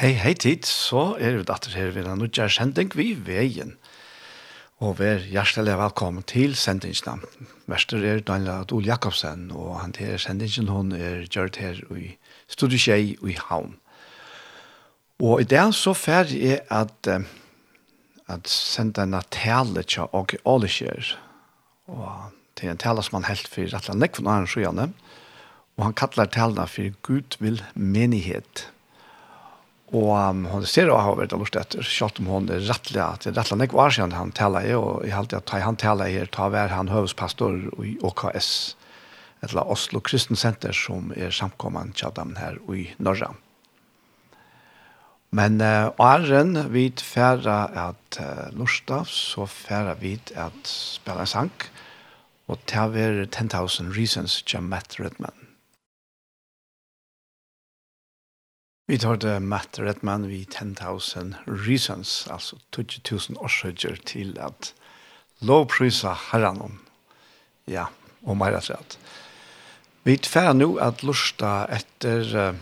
Hei, hei tid, så er vi datter her ved en utgjør sending vi veien. Og vær hjertelig velkommen til sendingsene. Vester er Daniel Adol Jakobsen, og han til sendingen hun er gjørt her i Studieskjei og i Havn. Og i dag så ferdig er at, at sende en tale til Åke Åleskjær, og til en tale som han helt for rettelig nekvån for noen sjøene, og han kattler talene for Gud vil menighet. Og um, hun ser å ha vært lurt etter, selv om hun er rettelig, at det er rettelig ikke var siden han taler i, og jeg halte at han taler her, ta hver han høvespastor i OKS, eller Oslo Kristen Center, som er samkommende til dem her i Norge. Men uh, åren vi færre at uh, Lurstav, så færre vi at spille en sang, og ta vær 10,000 Reasons til Matt Redman. Vi tar det Matt Redman vi 10,000 reasons, altså 20,000 årsøkjer til at lovprysa herranon. Ja, og meir at rett. Vi tar nå at lusta etter uh,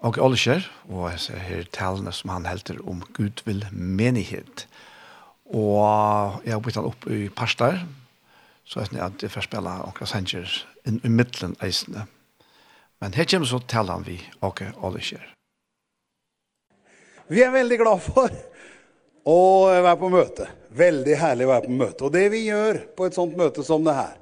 og olskjer, og jeg ser her talene som han helter om Gud vil menighet. Og jeg har byttet opp i parstar, så jeg at jeg får spille og sanger i midtelen eisene. Men her kommer så talene vi og olskjer. Vi er veldig glad for å være på møte. Veldig herlig å være på møte. Og det vi gjør på et sånt møte som det her,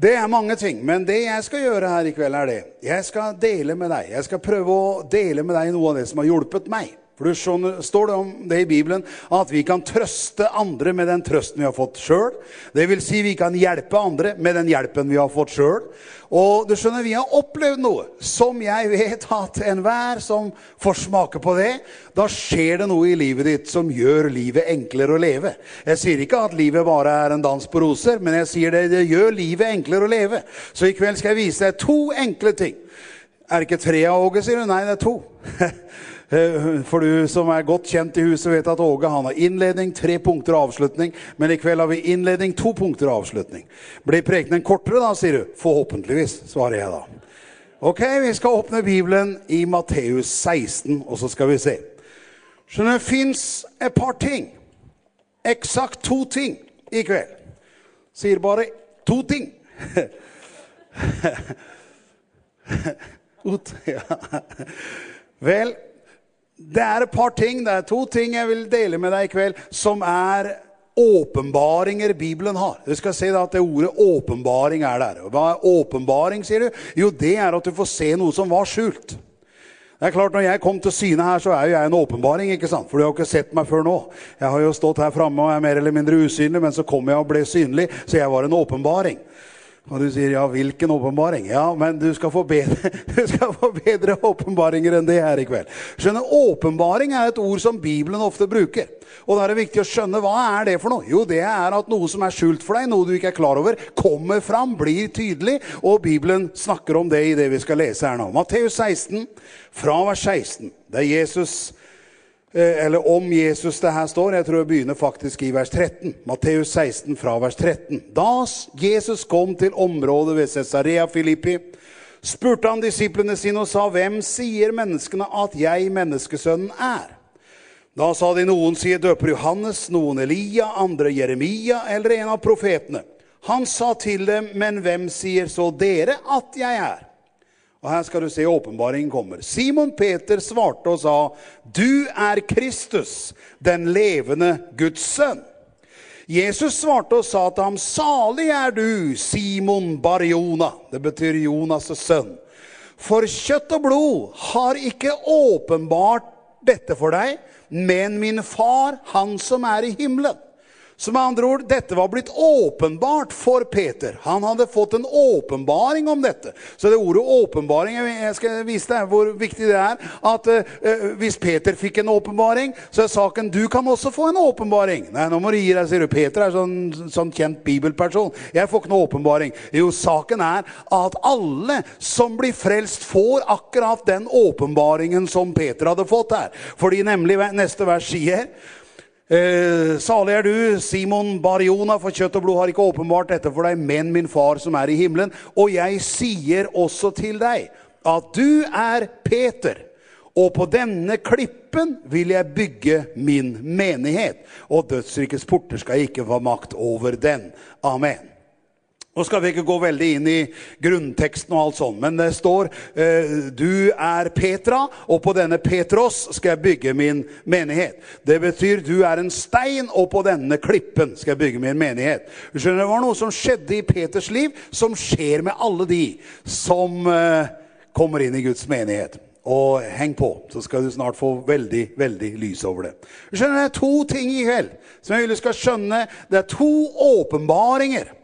det er mange ting. Men det jeg skal gjøre her i kveld er det. Jeg skal dele med deg. Jeg skal prøve å dele med deg noe av det som har hjulpet meg. Plus så står det om det i Bibelen at vi kan trøste andre med den trøsten vi har fått selv. Det vil si vi kan hjelpe andre med den hjelpen vi har fått selv. Og du skjønner, vi har opplevd noe som jeg vet at enhver som får smake på det, da skjer det noe i livet ditt som gjør livet enklere å leve. Jeg sier ikke at livet bare er en dans på roser, men jeg sier det, det gjør livet enklere å leve. Så i kveld skal jeg vise deg to enkle ting. Er det ikke tre av Åge, sier du? Nei, det er to. For du som er godt kjent i huset vet at Åge han har innledning, tre punkter og avslutning. Men i kveld har vi innledning, to punkter og avslutning. Blir prekenen kortere da, sier du? Forhåpentligvis, svarer jeg da. Ok, vi skal åpne Bibelen i Matteus 16, og så skal vi se. Så det finnes et par ting. Eksakt to ting i kveld. Sier bare to ting. Ut, ja. Vel, det er et par ting, det er to ting jeg vil dele med deg i kveld, som er åpenbaringer Bibelen har. Du skal se da at det ordet åpenbaring er der. Hva er åpenbaring, sier du? Jo, det er at du får se noe som var skjult. Det er klart, når jeg kom til syne her, så er jo jeg en åpenbaring, ikke sant? For du har jo ikke sett meg før nå. Jeg har jo stått her fremme og er mer eller mindre usynlig, men så kom jeg og ble synlig, så jeg var en åpenbaring. Åpenbaring. Och du sier, ja vilken åpenbaring? Ja, men du ska få bättre, du ska få bättre åpenbaringer än det här ikväll. Skjønne, åpenbaring är ett ord som Bibeln ofta brukar. Och da är det viktigt att skjønne, vad är det för noe? Jo, det är att något som är skjult för dig, något du inte är klar över, kommer fram, blir tydligt. Och Bibeln snackar om det i det vi ska läsa här nu. Matteus 16, från vers 16, där Jesus eller om Jesus det her står, jeg tror jeg begynner faktisk i vers 13. Matteus 16 fra vers 13. Da Jesus kom til området ved Caesarea Filippi, spurte han disiplene sine og sa, hvem sier menneskene at jeg, menneskesønnen, er? Da sa de noen sier døper Johannes, noen Elia, andre Jeremia eller en av profetene. Han sa til dem, men hvem sier så dere at jeg er? Och här ska du se uppenbaringen kommer. Simon Peter svarte och sa, du är Kristus, den levande Guds son. Jesus svarte og sa til ham, salig er du, Simon Barjona, det betyr Jonas' sønn. For kjøtt og blod har ikke åpenbart dette for deg, men min far, han som er i himmelen. Som andra ord, detta var blivit uppenbart för Peter. Han hade fått en åpenbaring om detta. Så det ordet åpenbaring, jag ska visa deg hur viktig det är. Att uh, visst Peter fick en åpenbaring, så er saken du kan också få en åpenbaring. Nej, nu må du gi deg, sier du. Peter er sånn, sånn kjent bibelperson. Jag får ikke noen åpenbaring. Jo, saken är att alla som blir frälst får akkurat den åpenbaringen som Peter hade fått här. För det nämligen vers sier, Eh, salig er du, Simon Bariona, for kjøtt og blod har ikke åpenbart dette for deg, men min far som er i himmelen. Og jeg sier også til deg at du er Peter, og på denne klippen vil jeg bygge min menighet, og dødsrikets porter skal ikke få makt over den. Amen. Nå skal vi ikke gå veldig inn i grunnteksten og alt sånt, men det står du er Petra, og på denne Petros skal jeg bygge min menighet. Det betyr du er en stein, og på denne klippen skal jeg bygge min menighet. Du skjønner, det var noe som skjedde i Peters liv, som skjer med alle de som kommer inn i Guds menighet. Og heng på, så skal du snart få veldig, veldig lys over det. Du skjønner, det er to ting i kveld som jeg vil du skal skjønne. Det er to åpenbaringer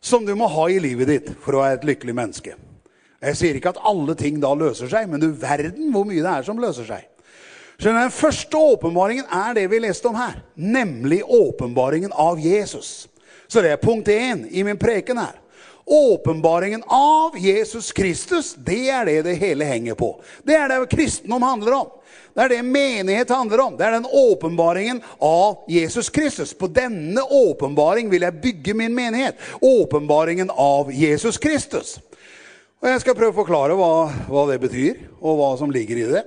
som du må ha i livet ditt for å være et lykkelig menneske. Jeg sier ikke at alle ting da løser seg, men du verden hvor mye det er som løser seg. Så den første åpenbaringen er det vi leste om her, nemlig åpenbaringen av Jesus. Så det er punkt 1 i min preken her. Åpenbaringen av Jesus Kristus, det er det det hele henger på. Det er det kristendom handler om. Det er det menighet handler om. Det er den åpenbaringen av Jesus Kristus. På denne åpenbaring vil jeg bygge min menighet. Åpenbaringen av Jesus Kristus. Og jeg skal prøve å forklare hva, hva det betyr, og hva som ligger i det.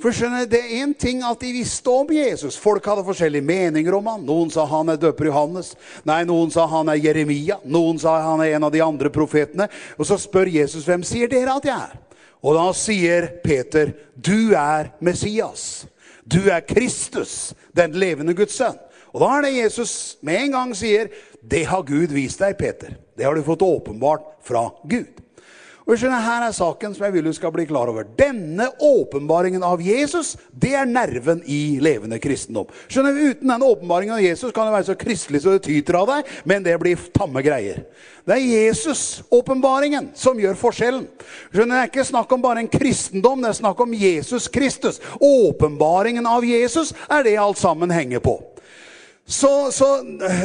For skjønner, det er en ting at de visste om Jesus. Folk hadde forskjellige meninger om han. Noen sa han er døper Johannes. Nei, noen sa han er Jeremia. Noen sa han er en av de andre profetene. Og så spør Jesus, hvem sier dere at jeg er? Och då sier Peter, du är Messias. Du är Kristus, den levande Guds son. Och då er det Jesus med en gång sier, det har Gud visat dig Peter. Det har du fått åpenbart från Gud. Og skjønner, her er saken som jeg vil du skal bli klar over. Denne åpenbaringen av Jesus, det er nerven i levende kristendom. Skjønner, uten den åpenbaringen av Jesus kan det være så kristelig så det tyter av deg, men det blir tamme greier. Det er Jesus-åpenbaringen som gjør forskjellen. Skjønner, det er ikke snakk om bare en kristendom, det er snakk om Jesus Kristus. Åpenbaringen av Jesus er det alt sammen henger på. Så, så,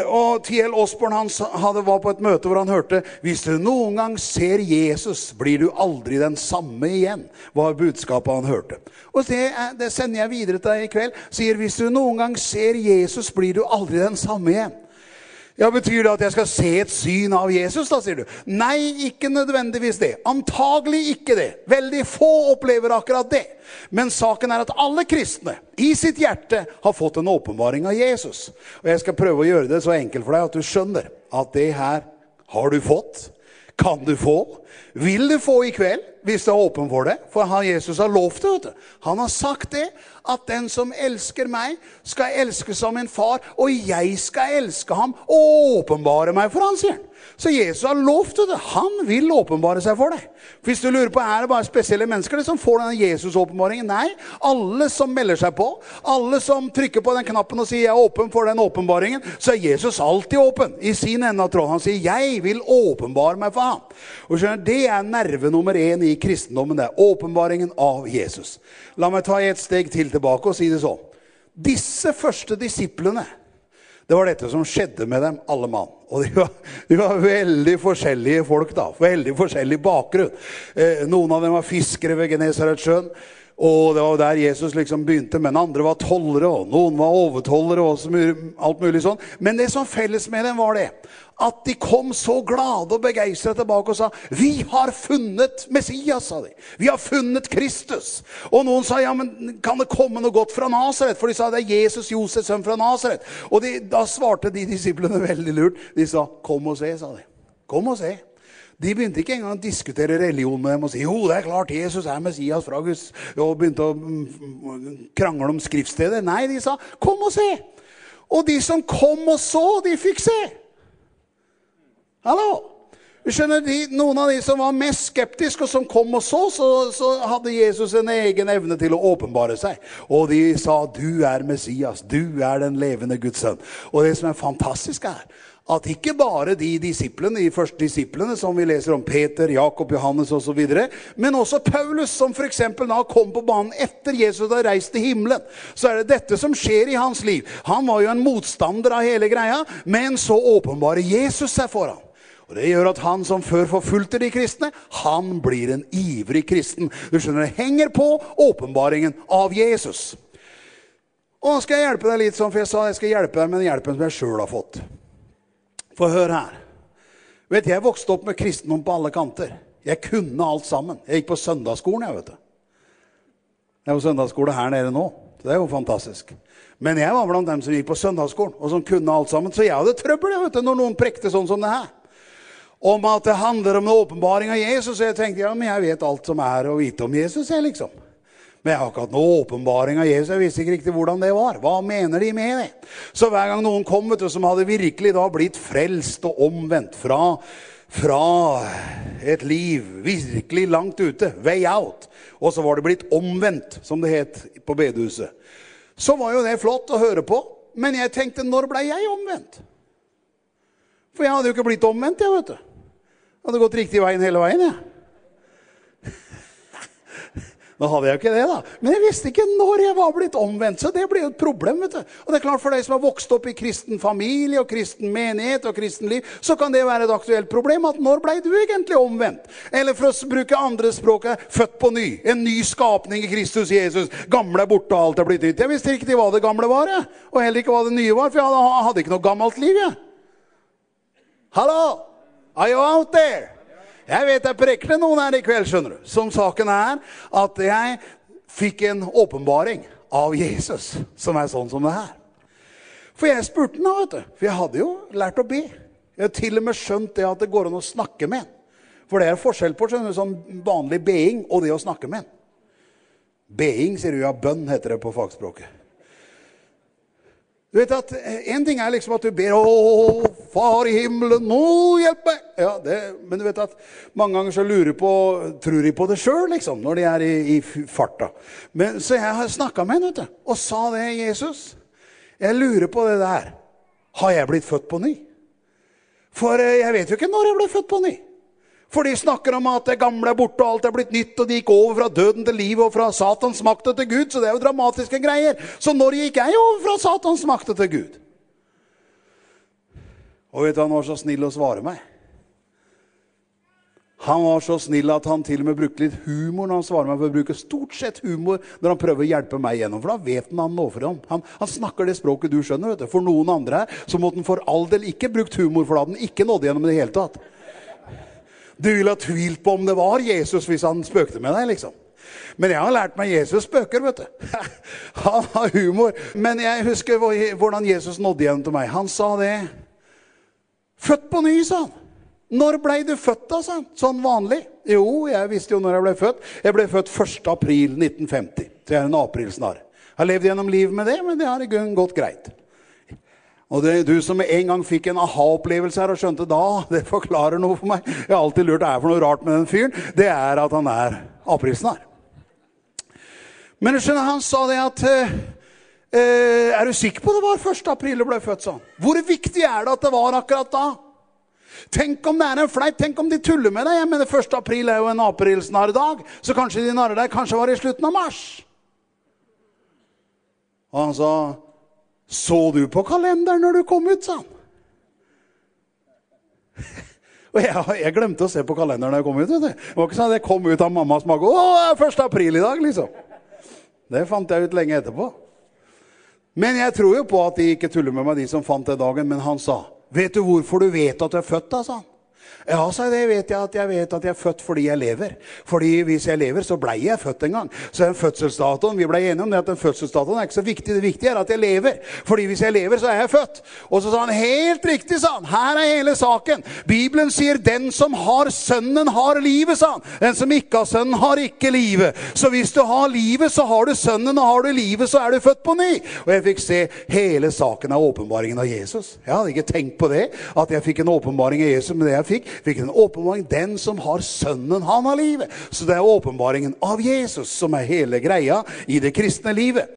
og T.L. Osborn han hadde var på et møte hvor han hørte «Hvis du noen gang ser Jesus, blir du aldri den samme igjen», var budskapet han hørte. Og det, det sender jeg videre til deg i kveld. Sier «Hvis du noen gang ser Jesus, blir du aldri den samme igjen». Ja, betyr det at jeg skal se et syn av Jesus da, sier du? Nei, ikke nødvendigvis det. Antagelig ikke det. Veldig få opplever akkurat det. Men saken er at alle kristne i sitt hjerte har fått en åpenbaring av Jesus. Og jeg skal prøve å gjøre det så enkelt for deg at du skjønner at det her har du fått, kan du få, vil du få i kveld, hvis du er åpen for det. For han, Jesus har lovt det, vet du. Han har sagt det at den som elsker meg, skal elske som en far, og jeg skal elske ham og åpenbare meg for han, sier han. Så Jesus har lovt det. Han vil åpenbare seg for deg. Hvis du lurer på, er det bare spesielle mennesker som får denne Jesus-åpenbaringen? Nei, alle som melder seg på, alle som trykker på den knappen og sier jeg er åpen for den åpenbaringen, så er Jesus alltid åpen i sin ende av tråden. Han sier, jeg vil åpenbare meg for ham. Og skjønner, det er nerve nummer en i kristendommen, det er åpenbaringen av Jesus. La meg ta et steg til tilbake og si det så. Disse første disiplene, Det var dette som skjedde med dem alle mann. Og de var, de var veldig forskjellige folk da, veldig forskjellig bakgrunn. Eh, noen av dem var fiskere ved Genesaretsjøen, Og det var der Jesus liksom begynte, men andre var tollere, og noen var overtollere, og så mye, alt mulig sånn. Men det som felles med dem var det, at de kom så glade og begeistret tilbake og sa, vi har funnet Messias, sa de. Vi har funnet Kristus. Og noen sa, ja, men kan det komme noe godt fra Nazaret? For de sa, det er Jesus, Josef, sønn fra Nazaret. Og de, da svarte de disiplene veldig lurt. De sa, kom og se, sa de. Kom og se. De begynte ikke engang å diskutere religion med dem og si jo, det er klart Jesus er Messias fra Guds og begynte å krangle om skriftstedet. Nei, de sa kom og se. Og de som kom og så, de fikk se. Hallo? Du skjønner, de, noen av de som var mest skeptiske og som kom og så, så, så hadde Jesus en egen evne til å åpenbare seg. Og de sa, du er Messias, du er den levende Guds sønn. Og det som er fantastisk er, at ikke bare de disiplene, de første disiplene som vi leser om Peter, Jakob, Johannes og så videre, men også Paulus som for eksempel da kom på banen etter Jesus har reist til himmelen, så er det dette som skjer i hans liv. Han var jo en motstander av hele greia, men så åpenbare Jesus seg for ham. Og det gjør at han som før forfulgte de kristne, han blir en ivrig kristen. Du skjønner, det henger på åpenbaringen av Jesus. Og nå skal jeg hjelpe deg litt sånn, for jeg sa jeg skal hjelpe deg med den hjelpen som jeg selv har fått. For hør her. Vet, jeg vokste opp med kristendom på alle kanter. Jeg kunne alt sammen. Jeg gikk på søndagsskolen, jeg vet det. Jeg var på søndagsskole her nede nå. Så det er jo fantastisk. Men jeg var blant dem som gikk på søndagsskolen, og som kunne alt sammen. Så jeg hadde trøbbel, jeg vet du, når noen prekte sånn som det her. Om at det handler om en åpenbaring av Jesus. Så jeg tenkte, ja, men jeg vet alt som er å vite om Jesus, jeg liksom. Men jeg har ikke hatt noen åpenbaring av Jesus. Jeg visste ikke riktig hvordan det var. Hva mener de med det? Så hver gang noen kom vet du, som hadde virkelig da blitt frelst og omvendt fra, fra et liv virkelig langt ute, way out, og så var det blitt omvendt, som det het på bedehuset, så var jo det flott å høre på. Men jeg tenkte, når ble jeg omvendt? For jeg hadde jo ikke blitt omvendt, jeg vet du. Jeg hadde gått riktig veien hele veien, jeg. Ja. Nå hadde jeg jo ikke det, da. Men jeg visste ikke når jeg var blitt omvendt. Så det ble jo et problem. vet du. Og det er klart For deg som har vokst opp i kristen familie og kristen menighet og kristen liv, så kan det være et aktuelt problem at når ble du egentlig omvendt? Eller for å bruke andre språket født på ny. En ny skapning i Kristus Jesus. Gamle er borte, alt er blitt nytt. Jeg visste ikke hva det gamle var, jeg. og heller ikke hva det nye var, for jeg hadde, hadde ikke noe gammelt liv. jeg. Hallo! Are you out there? Jeg vet jeg prekler noen her i kveld, skjønner du. Som saken er at jeg fikk en åpenbaring av Jesus som er sånn som det her. For jeg spurte han, vet du. For jeg hadde jo lært å be. Jeg har til og med skjønt det at det går an å snakke med en. For det er forskjell på skjønner, sånn vanlig being og det å snakke med en. Being, sier du, ja, bønn heter det på fagspråket. Du vet at en ting er liksom at du ber, åh, Far i himmelen, nå hjelp meg! Ja, det, men du vet at mange ganger så lurer på, tror de på det selv, liksom, når de er i, i farta. Men, så jeg har snakket med henne, vet du, og sa det, Jesus. Jeg lurer på det der. Har jeg blitt født på ny? For jeg vet jo ikke når jeg ble født på ny. For de snakker om at det gamle er borte, og alt er blitt nytt, og de gikk over fra døden til liv, og fra Satans makt til Gud, så det er jo dramatiske greier. Så når gikk jeg over fra Satans makt til Gud? Og vet du, han var så snill å svare meg. Han var så snill at han til og med brukte litt humor når han svarer meg, for å bruke stort sett humor når han prøver å hjelpe meg gjennom, for da vet han han nå for ham. Han, han snakker det språket du skjønner, vet du. For noen andre så måtte han for all del ikke brukt humor, for da hadde han ikke nådd gjennom i det hele tatt. Du ville ha tvilt på om det var Jesus hvis han spøkte med deg, liksom. Men jeg har lært meg Jesus spøker, vet du. Han har humor. Men jeg husker hvordan Jesus nådde igjen til meg. Han sa det. Født på ny, sa han. Når ble du født, da, sa han? Sånn vanlig. Jo, jeg visste jo når jeg ble født. Jeg ble født 1. april 1950. Så jeg er en aprilsnar. Jeg har levd gjennom livet med det, men det har i grunn gått greit. Og det er du som en gang fikk en aha-opplevelse her og skjønte da, det forklarer noe for meg. Jeg har alltid lurt det er for noe rart med den fyren. Det er at han er aprilsnar. Men skjønner, han sa det at Eh, er du sikker på det var 1. april du ble født sånn? Hvor viktig er det at det var akkurat da? Tenk om det er en fleip, tenk om de tuller med deg. Jeg mener 1. april er jo en aprilsnardag, så kanskje de narrer deg, kanskje var det i slutten av mars. Og han sa, så du på kalenderen når du kom ut, sa han. Og jeg, jeg glemte å se på kalenderen når jeg kom ut. Vet du. Det var ikke sånn at jeg kom ut av mammas mage. Å, 1. april i dag, liksom. Det fant jeg ut lenge etterpå. Men jeg tror jo på at de ikke tuller med meg, de som fant det dagen. Men han sa, vet du hvorfor du vet at du er født da, sa han. Ja, så det vet jeg at jeg vet at jeg er født fordi jeg lever. Fordi hvis jeg lever, så ble jeg født en gang. Så den fødselsdatoen, vi ble enige om det, at den fødselsdatoen er ikke så viktig. Det viktige er at jeg lever. Fordi hvis jeg lever, så er jeg født. Og så sa han, helt riktig, sa han. Her er hele saken. Bibelen sier, den som har sønnen har livet, sa han. Den som ikke har sønnen har ikke livet. Så hvis du har livet, så har du sønnen, og har du livet, så er du født på ny. Og jeg fikk se hele saken av åpenbaringen av Jesus. Jeg hadde ikke tenkt på det, at jeg fikk en åpenbaring av Jesus, men det jeg fikk fikk en åpenbaring? Den som har sønnen, han har livet. Så det er åpenbaringen av Jesus som er hele greia i det kristne livet.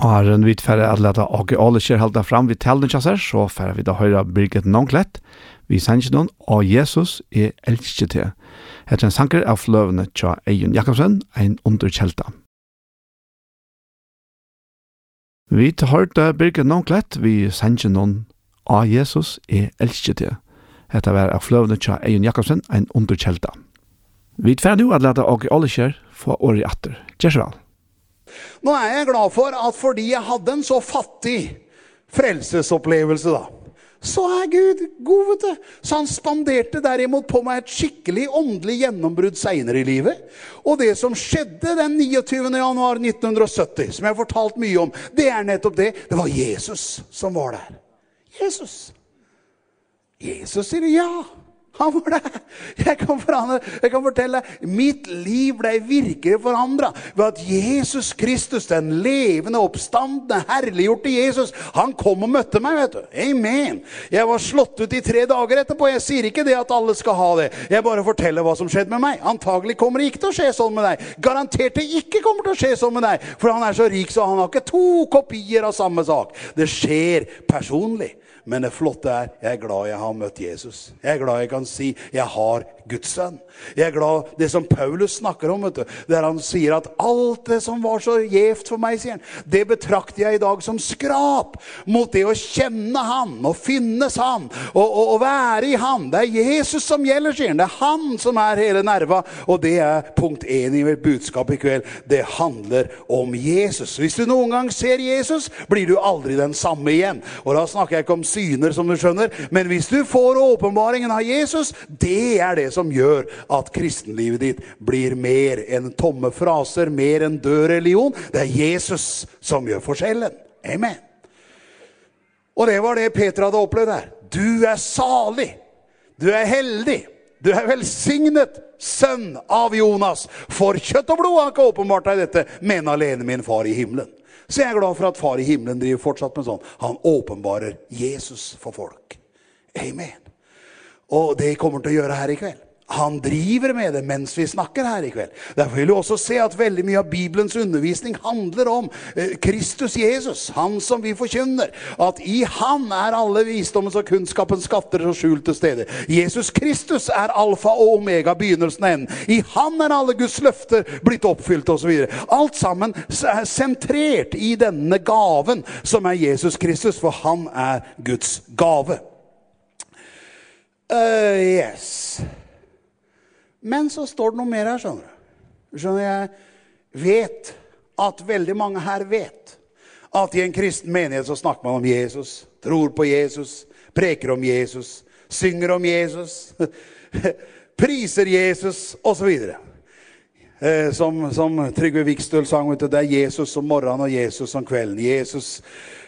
Og her er en tfärre at leta Åke Oliver hålla fram vid tällen så færre vi da höra Birgit Nonklett. Vi sender noen, og Jesus er elsket til. Etter en sanker av fløvene tja Eion Jakobsen, en underkjelta. Vi tar hørte Birgit Nonklett, vi sender noen, og Jesus er elsket til. Hetta var av fløvne tja Eion Jakobsen, ein underkjelta. Vi tver nu at leta Åge Olisher få året atter. Gjersval. Nå er jeg glad for at fordi jeg hadde en så fattig frelsesopplevelse da, så er Gud god, vet du. Så han spanderte derimot på meg et skikkelig åndelig gjennombrudd senere i livet. Og det som skjedde den 29. januar 1970, som jeg har fortalt mye om, det er nettopp det. Det var Jesus som var der. Jesus. Jesus sier ja. Han var det. Jeg kan, forandre, jeg kan fortelle, mitt liv ble virkelig forandret ved at Jesus Kristus, den levende, oppstandende, herliggjorte Jesus, han kom og møtte meg, vet du. Amen. Jeg var slått ut i tre dager etterpå. Jeg sier ikke det at alle skal ha det. Jeg bare forteller hva som skjedde med meg. Antagelig kommer det ikke til å skje sånn med deg. Garantert det ikke kommer til å skje sånn med deg, for han er så rik, så han har ikke to kopier av samme sak. Det skjer personlig. Men det flotte er, jeg er glad jeg har møtt Jesus. Jeg er glad jeg kan si, jeg har Guds sønn. Jeg er glad det som Paulus snakker om, vet du, der han sier at alt det som var så gjevt for meg, sier han, det betrakter jeg i dag som skrap mot det å kjenne han, og finnes han, og, og, og være i han. Det er Jesus som gjelder, sier han. Det er han som er hele nerva, og det er punkt 1 i mitt budskap i kveld. Det handler om Jesus. Hvis du noen gang ser Jesus, blir du aldri den samme igjen. Og da snakker jeg ikke om syner, som du skjønner, men hvis du får åpenbaringen av Jesus, det er det som som gör att kristenlivet ditt blir mer än tomma fraser, mer än død religion. Det är Jesus som gör forskjellen. Amen. Och det var det Peter hade upplevt där. Du är salig. Du är heldig. Du er velsignet, sønn av Jonas. For kjøtt og blod har ikke åpenbart deg dette, men alene min far i himmelen. Så jeg er glad for at far i himmelen driver fortsatt med sånn. Han åpenbarer Jesus for folk. Amen. Og det kommer til å gjøre her i kveld han driver med det mens vi snakker her i kveld. Derfor vil du også se at veldig mye av Bibelens undervisning handler om eh, Kristus Jesus, han som vi forkynner. At i han er alle visdommens og kunnskapens skatter så skjulte steder. stede. Jesus Kristus er alfa og omega, begynnelsen og enden. I han er alle Guds løfter blitt oppfylt osv. Alt sammen er sentrert i denne gaven som er Jesus Kristus, for han er Guds gave. Uh, yes. Yes. Men så står det noe mer her, skjønner du. Skjønner jeg vet at veldig mange her vet at i en kristen menighet så snakker man om Jesus, tror på Jesus, preker om Jesus, synger om Jesus, priser Jesus, og så videre. Eh, som, som Trygve Vikstøl sang, vet du, det er Jesus om morgenen og Jesus om kvelden, Jesus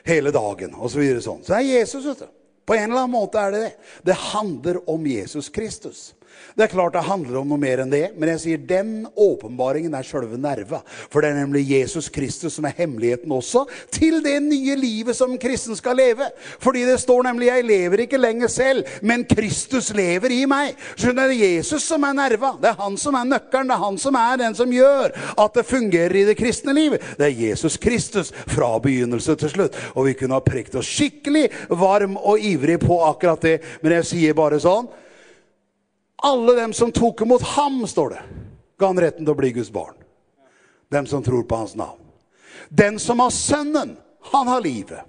hele dagen, og så videre sånn. Så det er Jesus, vet du. På en eller annen måte er det det. Det handler om Jesus Kristus. Det er klart det handler om noe mer enn det, men jeg sier den åpenbaringen er selve nerva. For det er nemlig Jesus Kristus som er hemmeligheten også til det nye livet som kristen skal leve. Fordi det står nemlig 'Jeg lever ikke lenger selv, men Kristus lever i meg'. Skjønner det er Jesus som er nerva. Det er han som er nøkkelen. Det er han som er den som gjør at det fungerer i det kristne livet. Det er Jesus Kristus fra begynnelse til slutt. Og vi kunne ha prekt oss skikkelig varm og ivrig på akkurat det. Men jeg sier bare sånn Alle dem som tok emot ham, står det, ga han retten til å bli Guds barn. Dem som tror på hans navn. Den som har sønnen, han har livet.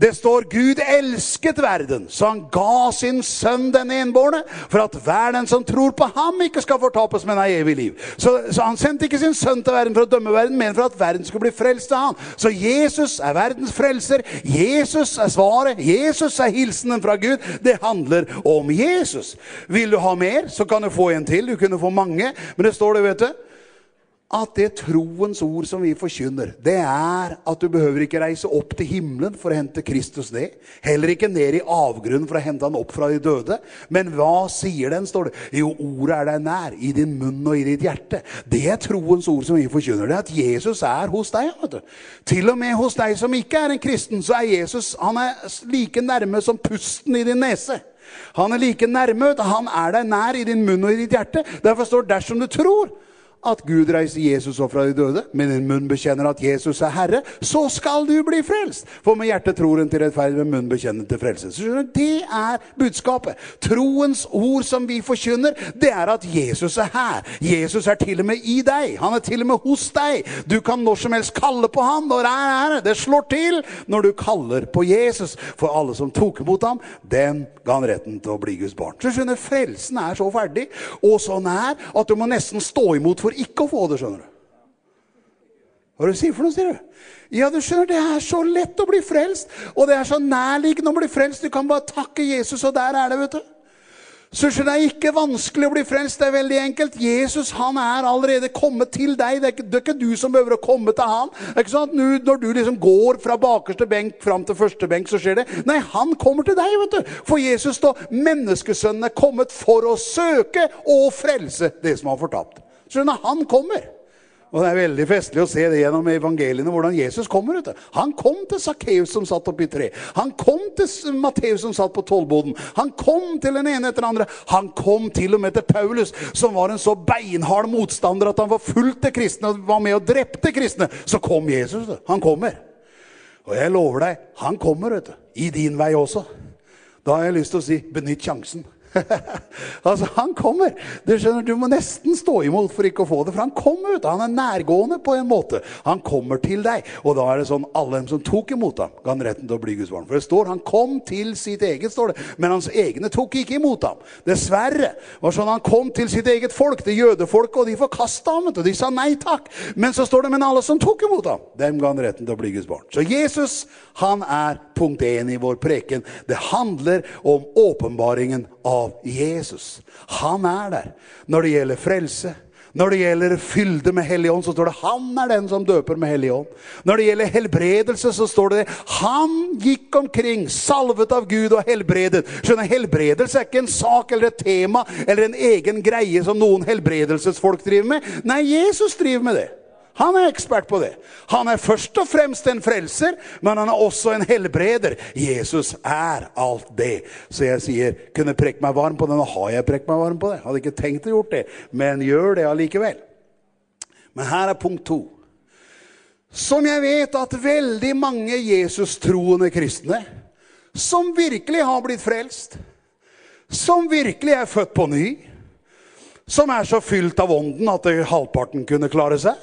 Det står Gud elsket verden, så han gav sin sønn den enbårne, for at hver den som tror på ham ikke skal fortapes, men har evig liv. Så, så han sendte ikke sin sønn til verden for å dømme verden, men for at verden skulle bli frelst av han. Så Jesus er verdens frelser, Jesus er svaret, Jesus er hilsenen fra Gud. Det handler om Jesus. Vil du ha mer, så kan du få en til, du kunne få mange, men det står det, vet du, at det troens ord som vi forkynner, det er at du behøver ikke reise opp til himmelen for å hente Kristus ned. Heller ikke ned i avgrunnen for å hente han opp fra de døde. Men hva sier den, står det? Jo, ordet er deg nær, i din munn og i ditt hjerte. Det er troens ord som vi forkynner. Det er at Jesus er hos deg, vet du. Til og med hos deg som ikke er en kristen, så er Jesus han er like nærme som pusten i din nese. Han er like nærme, han er deg nær i din munn og i ditt hjerte. Derfor står det dersom du tror, at Gud reiser Jesus opp fra de døde, med din munn bekjenner at Jesus er Herre, så skal du bli frelst. For med hjertet tror en til rettferd, med munn bekjenner til frelse. Så skjønner du, det er budskapet. Troens ord som vi forkynner, det er at Jesus er her. Jesus er til og med i deg. Han er til og med hos deg. Du kan når som helst kalle på han når er her. Det slår til når du kaller på Jesus. For alle som tok imot ham, den ga han retten til å bli Guds barn. Så skjønner, frelsen er så ferdig, og så nær, at du må nesten stå imot for for ikke å få det, skjønner du. Hva er det du sier for noe, sier du? Ja, du skjønner, det er så lett å bli frelst, og det er så nærliggende å bli frelst. Du kan bare takke Jesus, og der er det, vet du. Så skjønner jeg ikke vanskelig å bli frelst, det er veldig enkelt. Jesus, han er allerede kommet til deg. Det er ikke, det er ikke du som behøver å komme til han. Det er ikke sånn at nu, når du liksom går fra bakerste benk fram til første benk, så skjer det. Nei, han kommer til deg, vet du. For Jesus da, menneskesønnen er kommet for å søke og frelse det som han fortapt. Så når han kommer, og det er veldig festlig å se det gjennom evangeliene, hvordan Jesus kommer. Vet du. Han kom til Sakkeus som satt oppi tre. Han kom til Matteus som satt på tolvboden. Han kom til den ene etter den andre. Han kom til og med til Paulus, som var en så beinhard motstander at han var fullt til kristne og var med og drepte kristne. Så kom Jesus. Vet du. Han kommer. Og jeg lover deg, han kommer vet du, i din vei også. Da har jeg lyst til å si, benytt sjansen. altså, han kommer. Du skjønner, du må nesten stå imot for ikke å få det, for han kommer ut. Han er nærgående på en måte. Han kommer til deg. Og da er det sånn, alle dem som tok imot ham, ga han retten til å bli Guds barn. For det står, han kom til sitt eget, står det. Men hans egne tok ikke imot ham. Dessverre. var sånn, han kom til sitt eget folk, det jødefolket, og de forkastet ham, og de sa nei takk. Men så står det, men alle som tok imot ham, dem ga han retten til å bli Guds barn. Så Jesus, han er punkt 1 i vår preken. Det handler om åpenbaringen av Jesus. Han er der når det gjelder frelse, Når det gjelder fylde med hellig ånd, så står det han er den som døper med hellig ånd. Når det gjelder helbredelse, så står det han gikk omkring, salvet av Gud og helbredet. Skjønner, helbredelse er ikke en sak eller et tema eller en egen greie som noen helbredelsesfolk driver med. Nei, Jesus driver med det. Han er ekspert på det. Han er først og fremst en frelser, men han er også en helbreder. Jesus er alt det. Så jeg sier, kunne prekke meg varm på det. Nå har jeg prekt meg varm på det. Hadde ikke tenkt å gjort det, men gjør det allikevel. Men her er punkt to. Som jeg vet at veldig mange Jesus-troende kristne, som virkelig har blitt frelst, som virkelig er født på ny, som er så fylt av ånden at halvparten kunne klare seg,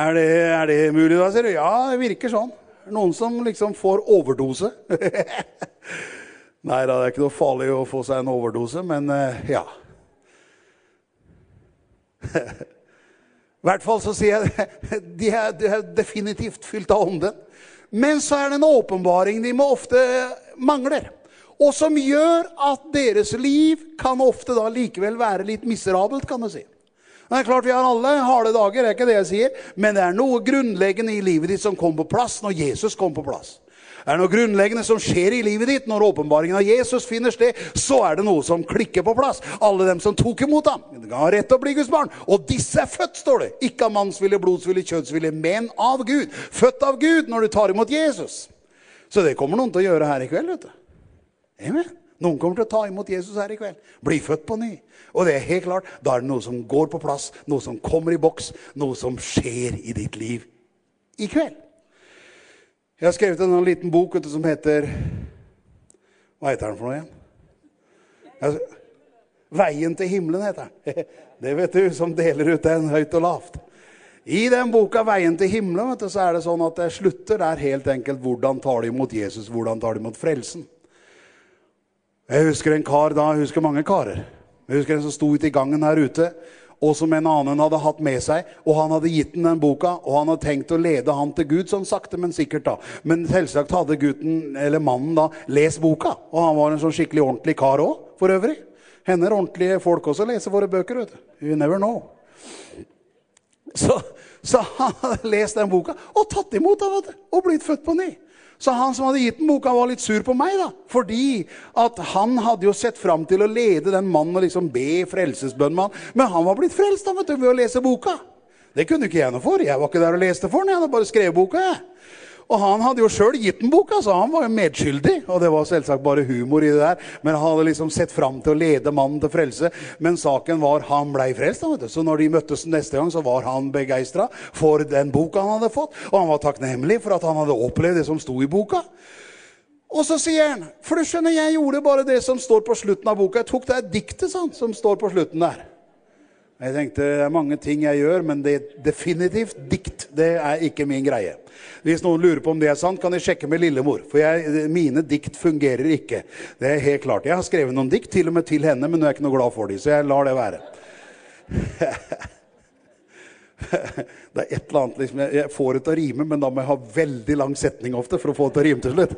Er det, er det mulig da, sier du? Ja, det virker sånn. Noen som liksom får overdose. Nei, da, det er ikke noe farlig å få seg en overdose, men uh, ja. I hvert fall så sier jeg, de er, de er definitivt fylt av ånden. Men så er det en åpenbaring de må ofte mangler. Og som gjør at deres liv kan ofte da likevel være litt miserabelt, kan du si. Det er klart vi har alle harde dager, det er ikke det jeg sier. Men det er noe grunnleggende i livet ditt som kom på plass når Jesus kom på plass. Det er noe grunnleggende som skjer i livet ditt når åpenbaringen av Jesus finner sted, så er det noe som klikker på plass. Alle dem som tok imot ham, de har rett til å bli Guds barn. Og disse er født, står det. Ikke av mannsvilje, blodsvilje, kjødsvilje, men av Gud. Født av Gud når du tar imot Jesus. Så det kommer noen til å gjøre her i kveld, vet du. Amen. Noen kommer til å ta imot Jesus her i kveld. Bli født på ny. Og det er helt klart, da er det noe som går på plass, noe som kommer i boks, noe som skjer i ditt liv i kveld. Jeg har skrevet en liten bok du, som heter Hva heter den for noe igjen? Jeg, Veien til himmelen heter den. Det vet du som deler ut den høyt og lavt. I den boka Veien til himmelen vet du, så er det sånn at det slutter der helt enkelt hvordan tar du imot Jesus, hvordan tar du imot frelsen. Jeg husker en kar da, jeg husker mange karer. Jeg husker en som stod ute i gangen her ute, og som en annen hadde hatt med seg, og han hadde gitt den den boka, og han hadde tenkt å lede han til Gud, sånn sakte, men sikkert da. Men selvsagt hadde gutten, eller mannen da, lest boka, og han var en sånn skikkelig ordentlig kar også, for øvrig. Hender ordentlige folk også leser våre bøker, vet du. You never know. Så, så han hadde lest den boka, og tatt imot det, vet du, og blitt født på ny. Så han som hadde gitt den boka var litt sur på meg da. Fordi at han hadde jo sett fram til å lede den mannen og liksom be frelsesbønn med han. Men han var blitt frelst da, vet du, ved å lese boka. Det kunne ikke jeg noe for. Jeg var ikke der og leste for den. Jeg hadde bare skrevet boka, jeg. Og han hadde jo sjøl gitt den boka, så han var jo medskyldig. Og det var selvsagt bare humor i det der. Men han hadde liksom sett fram til å lede mannen til frelse. Men saken var han blei frelst. Vet du. Så når de møttes neste gang, så var han begeistra for den boka han hadde fått. Og han var takknemlig for at han hadde opplevd det som sto i boka. Og så sier han, for du skjønner, jeg gjorde bare det som står på slutten av boka. Jeg tok det diktet sånn, som står på slutten der. Jeg tenkte det er mange ting jeg gjør, men det er definitivt dikt. Det er ikke min greie. Hvis noen lurer på om det er sant, kan de sjekke med lillemor. For jeg, mine dikt fungerer ikke. Det er helt klart. Jeg har skrevet noen dikt, til og med til henne, men nå er ikke noe glad for dem. Så jeg lar det være. det er et eller annet liksom, Jeg får det til å rime, men da må jeg ha veldig lang setning ofte for å få det til å rime til slutt.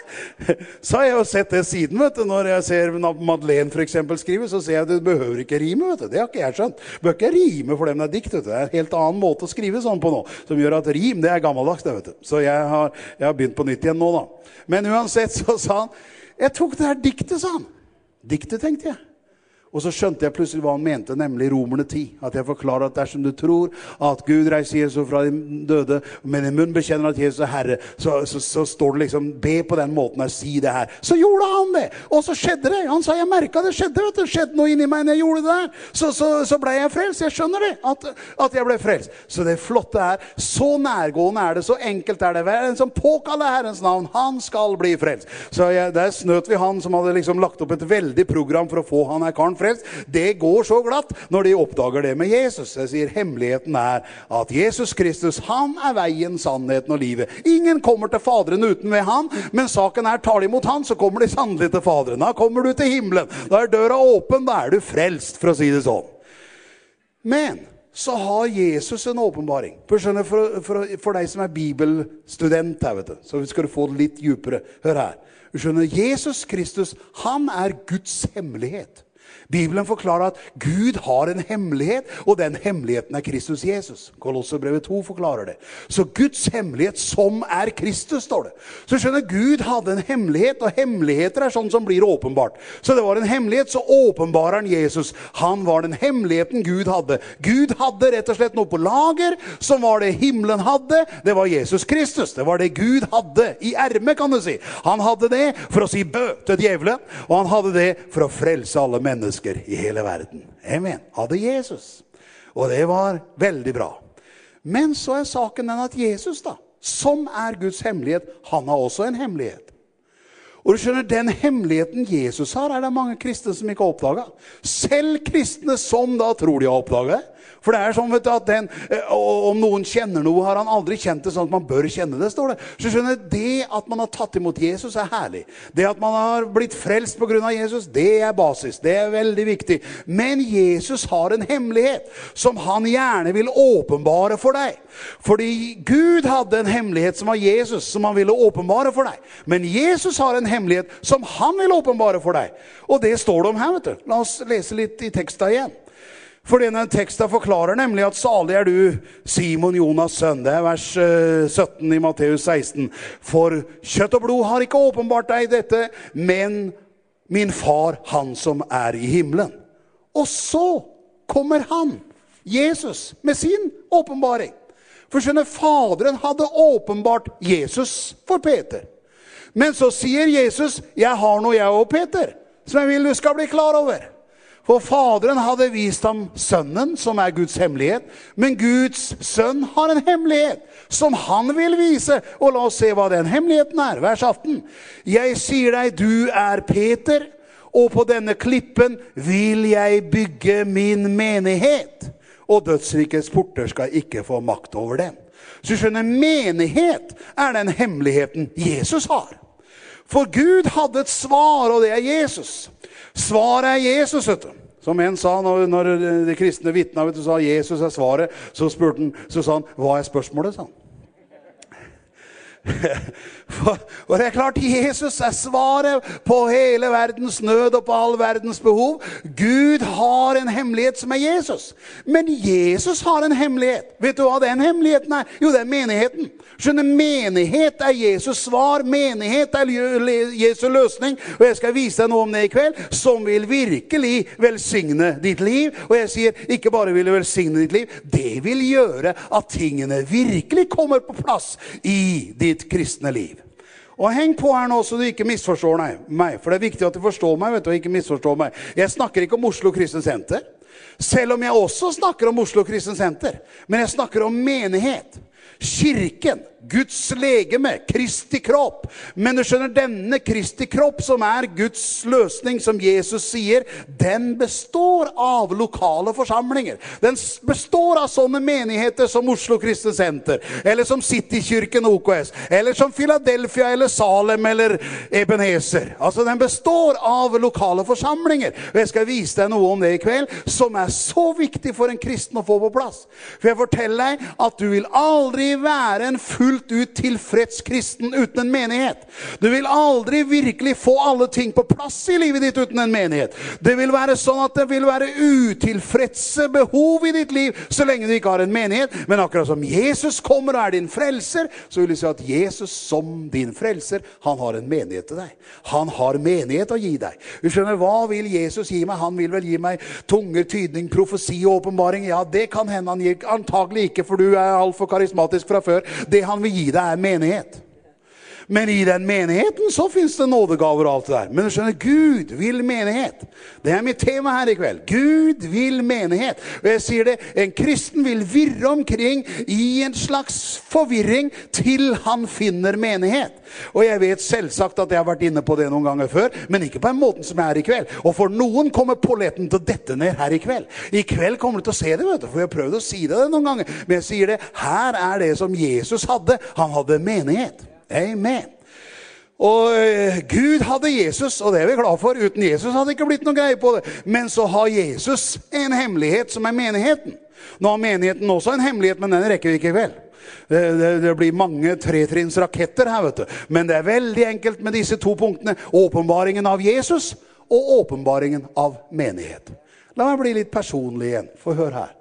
så har jeg jo sett det siden, vet du. Når jeg ser Madeleine for eksempel skrive, så ser jeg at det behøver ikke rime, vet du. Det har ikke jeg skjønt. Det behøver ikke rime for den er dikt, vet du. Det er en helt annen måte å skrive sånn på nå, som gjør at rim, det er gammeldags, det, vet du. Så jeg har, jeg har begynt på nytt igjen nå, da. Men uansett så sa han, jeg tok det her diktet, sa han. Diktet, tenkte jeg. Och så skjønte jag plötsligt hva han mente, nämligen romerne 10. Att jag förklarar att dersom du tror att Gud reiser Jesus från de döde, men i mun bekjenner att Jesus er Herre, så, så, så står det liksom, be på den måten och si det här. Så gjorde han det! Och så skedde det. Han sa, jag merket det skedde, vet du, det skedde noe in i mig när jag gjorde det der. Så, så, så blev jag frälst, jag skönner det, att, att jag blev frälst. Så det flotte är, så nærgående är det, så enkelt är det. Den som påkallar Herrens namn, han skall bli frälst. Så jag, där snöt vi han som hade liksom lagt upp ett väldigt program för att få han här karn frelst, det går så glatt når de oppdager det med Jesus. Jeg sier hemmeligheten er at Jesus Kristus, han er veien, sannheten og livet. Ingen kommer til faderen uten ved han, men saken er, tar de mot han, så kommer de sannelig til faderen. Da kommer du til himmelen, da er døra åpen, da er du frelst, for å si det sånn. Men, så har Jesus en åpenbaring. For, skjønner, for, for, for deg som er bibelstudent her, vet du, så skal du få det litt djupere. Hør her. Du skjønner, Jesus Kristus, han er Guds hemmelighet. Bibeln förklarar att Gud har en hemlighet och den hemligheten är Kristus Jesus. Kolosserbrevet 2 förklarar det. Så Guds hemlighet som är Kristus står det. Så skjønner Gud hade en hemlighet och hemligheter er sånn som blir uppenbart. Så det var en hemlighet så åpenbarer han Jesus. Han var den hemligheten Gud hade. Gud hade rätt och slett något på lager som var det himlen hade. Det var Jesus Kristus. Det var det Gud hade i ärme kan du. Si. Han hade det för att si bø til djevelen, och han hade det för att frälsa alla mennesker mennesker i hele verden. Amen. Hadde Jesus. Og det var veldig bra. Men så er saken den at Jesus da, som er Guds hemmelighet, han har også en hemmelighet. Og du skjønner, den hemmeligheten Jesus har, er det mange kristne som ikke har oppdaget. Selv kristne som da tror de har oppdaget, For det er sånn vet du, at den, om noen kjenner noe, har han aldri kjent det sånn at man bør kjenne det, står det. Så skjønner det at man har tatt imot Jesus er herlig. Det at man har blitt frelst på grunn av Jesus, det er basis. Det er veldig viktig. Men Jesus har en hemmelighet som han gjerne vil åpenbare for deg. Fordi Gud hadde en hemmelighet som var Jesus, som han ville åpenbare for deg. Men Jesus har en hemmelighet som han vil åpenbare for deg. Og det står det om her, vet du. La oss lese litt i teksten igjen. For denne teksten forklarer nemlig at salig er du, Simon Jonas sønn. Det er vers 17 i Matteus 16. For kjøtt og blod har ikke åpenbart deg dette, men min far, han som er i himmelen. Og så kommer han, Jesus, med sin åpenbaring. For skjønne, faderen hadde åpenbart Jesus for Peter. Men så sier Jesus, jeg har noe jeg og Peter, som jeg vil du skal bli klar over. For faderen hadde vist ham sønnen, som er Guds hemmelighet. Men Guds sønn har en hemmelighet som han vil vise. Og la oss se hva den hemmeligheten er. Vers 18. Jeg sier deg, du er Peter, og på denne klippen vil jeg bygge min menighet. Og dødsrikets porter skal ikke få makt over den. Så skjønner, menighet er den hemmeligheten Jesus har. For Gud hadde et svar, og det er Jesus. Jesus. Svaret er Jesus, vet du. Som en sa når, når de kristne vittna, vet du, sa Jesus er svaret, så spurte han, så sa han, hva er spørsmålet, sa han og det er klart, Jesus er svaret på hele verdens nød og på all verdens behov. Gud har en hemmelighet som er Jesus. Men Jesus har en hemmelighet. Vet du hva den hemmeligheten er? Jo, det er menigheten. Skjønner, menighet er Jesus svar. Menighet er Jesu løsning. Og jeg skal vise deg noe om det i kveld, som vil virkelig velsigne ditt liv. Og jeg sier, ikke bare vil det velsigne ditt liv, det vil gjøre at tingene virkelig kommer på plass i ditt ditt kristne liv. Og heng på her nå, så du ikke misforstår meg. For det er viktig at du forstår meg, vet du, og ikke misforstår meg. Jeg snakker ikke om Oslo Kristen Senter. Selv om jeg også snakker om Oslo Kristen Senter. Men jeg snakker om menighet. Kirken Guds legeme, Kristi kropp. Men du skjønner, denne Kristi kropp som er Guds løsning, som Jesus sier, den består av lokale forsamlinger. Den består av sånne menigheter som Oslo Kristne Senter, eller som Citykyrken OKS, eller som Philadelphia, eller Salem, eller Ebenezer. Altså, den består av lokale forsamlinger. Og jeg skal vise deg noe om det i kveld, som er så viktig for en kristen å få på plass. For jeg forteller deg at du vil aldri være en full fullt ut tilfreds kristen uten en menighet. Du vil aldri virkelig få alle ting på plass i livet ditt uten en menighet. Det vil være sånn at det vil være utilfredse behov i ditt liv så lenge du ikke har en menighet. Men akkurat som Jesus kommer og er din frelser, så vil du si at Jesus som din frelser, han har en menighet til deg. Han har menighet å gi deg. Du skjønner, hva vil Jesus gi meg? Han vil vel gi meg tunger, tydning, profesi og åpenbaring. Ja, det kan hende han gir antagelig ikke, for du er alt for karismatisk fra før. Det han kan vi gi deg er menighet. Men i den menigheten så finns det nådegaver och allt det där. Men du känner, Gud vil menighet. Det är mitt tema här ikväll. Gud vil menighet. Och jag sier det, en kristen vill virra omkring i en slags förvirring till han finner menighet. Och jag vet selvsagt att jag har varit inne på det någon gånger før, men inte på en måten som är i ikväll. Och för någon kommer polletten till detta ner här ikväll. Ikväll kommer du til att se det, vet du, för jag prøvd att säga det någon ganger. Men jag säger det, här är det som Jesus hade. Han hade menighet. Amen. Og Gud hadde Jesus, og det er vi glad for. Uten Jesus hadde det ikke blitt noen greie på det. Men så har Jesus en hemmelighet som er menigheten. Nå har menigheten også en hemmelighet, men den rekker vi ikke vel. Det, det, det blir mange tretrinnsraketter her, vet du. Men det er veldig enkelt med disse to punktene. Åpenbaringen av Jesus og åpenbaringen av menighet. La meg bli litt personlig igjen. Få hør her.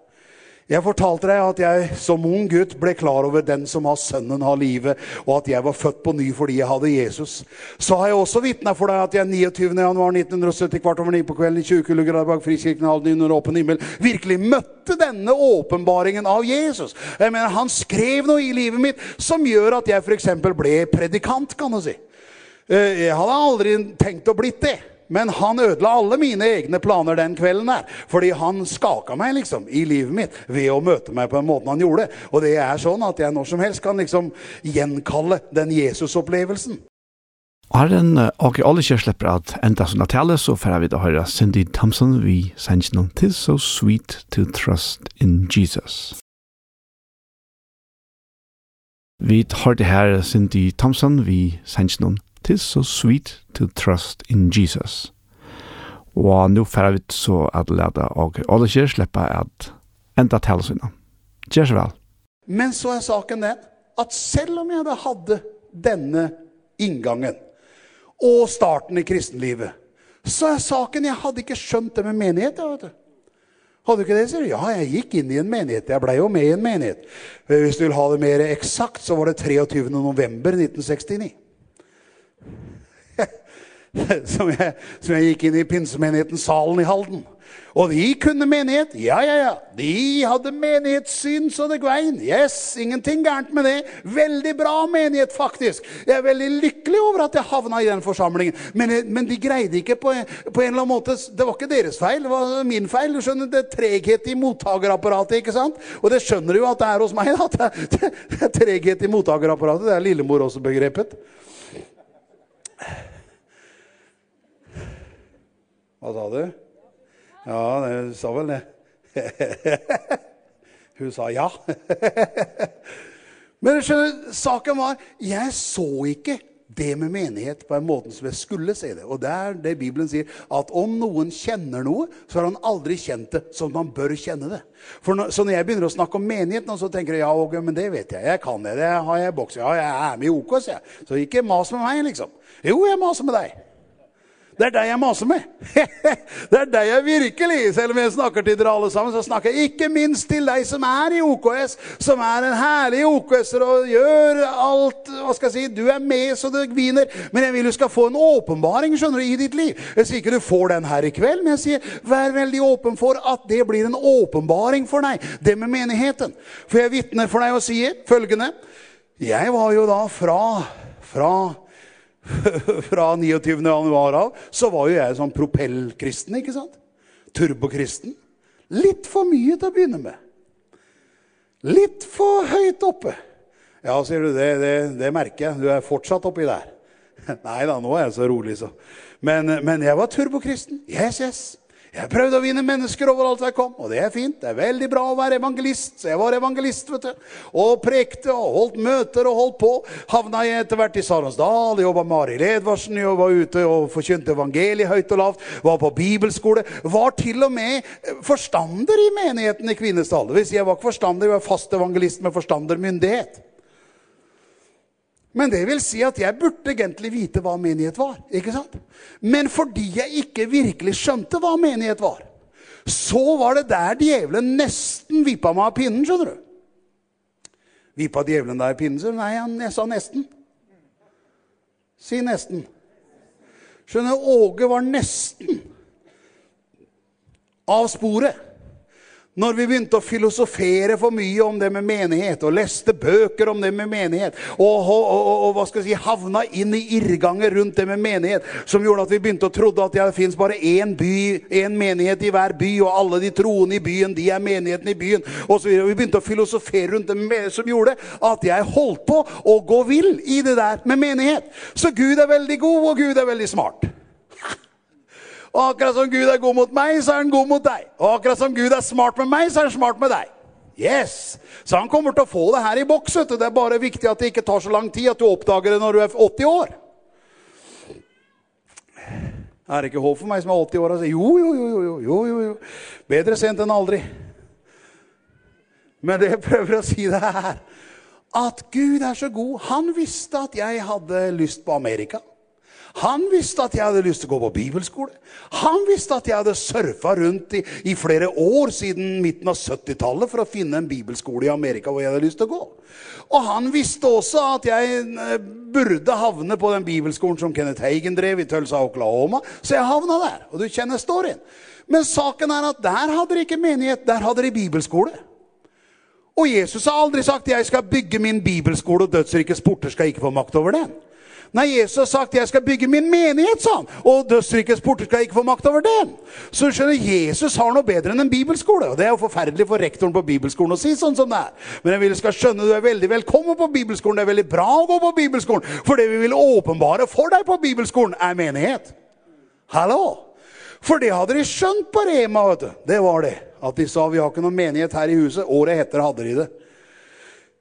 Jeg fortalte deg at jeg som ung gutt ble klar over den som har sønnen har livet, og at jeg var født på ny fordi jeg hadde Jesus. Så har jeg også vitnet for deg at jeg 29. januar 1970 kvart over ni på kvelden i 20 kullegradar bak frikirken halden under åpen himmel, virkelig møtte denne åpenbaringen av Jesus. Jeg mener, han skrev noe i livet mitt som gjør at jeg for eksempel ble predikant, kan du si. Jeg hadde aldri tenkt å blitt det. Men han ødela alle mine egne planer den kvelden her. Fordi han skaka meg liksom i livet mitt ved å møte meg på den måten han gjorde. Og det er sånn at jeg når som helst kan liksom gjenkalle den Jesus-opplevelsen. den og i alle kjær slipper at enda sånn at tale, så får vi da høre Cindy Thompson vi sender noen til So Sweet to Trust in Jesus. Vi tar det her Cindy Thompson vi sender noen is so sweet to trust in Jesus. Og nu færa vi så at leda og alle kjer sleppa at enda tala sina. Kjer så vel. Men så er saken den at selv om jeg da hadde denne inngangen og starten i kristenlivet, så er saken jeg hadde ikke skjønt det med menighet, vet du. Hadde du ikke det, sier du? Ja, jeg gikk inn i en menighet. Jeg ble jo med i en menighet. Hvis du vil ha det mer eksakt, så var det 23. november 1969. som jeg, som jeg gikk inn i pinsemenigheten salen i Halden. Og de kunne menighet. Ja, ja, ja. De hadde menighetssyn så det gvein. Yes, ingenting gærent med det. Veldig bra menighet, faktisk. Jeg er veldig lykkelig over at jeg havna i den forsamlingen. Men, men de greide ikke på, på en eller annen måte. Det var ikke deres feil, det var min feil. Du skjønner, det er treghet i mottagerapparatet, ikke sant? Og det skjønner du jo at det er hos meg, da. det, det, det er treghet i mottagerapparatet. Det er lillemor også begrepet. Hva sa du? Ja, det sa vel det. hun sa ja. Men skjønner, saken var, jeg så ikke det med menighet på en måte som jeg skulle se det. Og det er det Bibelen sier, at om noen kjenner noe, så har han aldri kjent det som man bør kjenne det. For når, så når jeg begynner å snakke om menighet, så tenker jeg, ja, okay, men det vet jeg, jeg kan det, det har jeg bokset, ja, jeg er med i OK, så jeg. Så ikke mas med meg, liksom. Jo, jeg maser med deg. Det er deg jeg maser med. det er deg jeg virkelig, selv om jeg snakker til dere alle sammen, så snakker jeg ikke minst til deg som er i OKS, som er en herlig OKS og gjør alt, hva skal jeg si, du er med så du gviner, men jeg vil du skal få en åpenbaring, skjønner du, i ditt liv. Jeg sier ikke du får den her i kveld, men jeg sier, vær veldig åpen for at det blir en åpenbaring for deg, det med menigheten. For jeg vittner for deg og sier følgende, jeg var jo da fra, fra, fra 29. januar av, så var jo jeg sånn propellkristen, ikke sant? Turbokristen. Litt for mye til å begynne med. Litt for høyt oppe. Ja, sier du, det, det, det merker jeg. Du er fortsatt oppi der. Nei da, nå er jeg så rolig, så. Men, men jeg var turbokristen. Yes, yes. Jeg prøvde å vinne mennesker overalt jeg kom, og det er fint. Det er veldig bra å være evangelist, så jeg var evangelist, vet du. Og prekte og holdt møter og holdt på. Havna jeg etter hvert i Saronsdal, jobba med Ari Ledvarsen, jeg var ute og forkynte evangeliet høyt og lavt, var på bibelskole, var til og med forstander i menigheten i Kvinnesdal. Hvis jeg var ikke forstander, jeg var fast evangelist med forstandermyndighet. Men det vil si at jeg burde egentlig vite hva menighet var. ikke sant? Men fordi jeg ikke virkelig skjønte hva menighet var, så var det der djevelen nesten vippa meg av pinnen, skjønner du. Vippa djevelen deg av pinnen? Så nei, han, sa nesten. Si nesten. Skjønner, Åge var nesten av sporet. Når vi begynte å filosofere for mye om det med menighet, og leste bøker om det med menighet, og, og, og, og hva skal jeg si, havna inn i irrganger rundt det med menighet, som gjorde at vi begynte å trodde at det finnes bare en by, en menighet i hver by, og alle de troende i byen, de er menigheten i byen, og så videre. Vi begynte å filosofere rundt det med menighet, som gjorde at jeg holdt på å gå vill i det der med menighet. Så Gud er veldig god, og Gud er veldig smart. Og akkurat som Gud er god mot meg, så er han god mot deg. Og akkurat som Gud er smart med meg, så er han smart med deg. Yes! Så han kommer til å få det her i bokset. Det er bare viktig at det ikke tar så lang tid at du oppdager det når du er 80 år. Er det ikke håp for meg som er 80 år? Altså? Jo, jo, jo, jo, jo, jo, jo. Bedre sent enn aldri. Men det jeg prøver å si det her, at Gud er så god. Han visste at jeg hadde lyst på Amerika. Han visste at jeg hadde lyst til å gå på bibelskole. Han visste at jeg hadde surfa rundt i, i flere år siden midten av 70-tallet for å finne en bibelskole i Amerika hvor jeg hadde lyst til å gå. Og han visste også at jeg burde havne på den bibelskolen som Kenneth Hagen drev i Tulsa, Oklahoma. Så jeg havna der, og du kjenner storyen. Men saken er at der hadde de ikke menighet, der hadde de bibelskole. Og Jesus har aldri sagt, jeg skal bygge min bibelskole, og dødsrikets porter skal ikke få makt over den. Nei, Jesus sagt jag ska bygga min menighet sån och dødsrikets porter skal ikke få makt över den. Så skjønner, Jesus har noe bättre än en bibelskola och det är jo forferdelig för rektorn på bibelskolan att si sånt som det är. Men jeg vill ska skjønne, du är väldigt välkommen på bibelskolan. Det är väldigt bra att gå på bibelskolan för det vi vill åpenbare för dig på bibelskolan är menighet. Hallå. For det hadde de skjønt på Rema, vet du. Det var det. At de sa, vi har ikke noen menighet her i huset. Året etter hadde de det.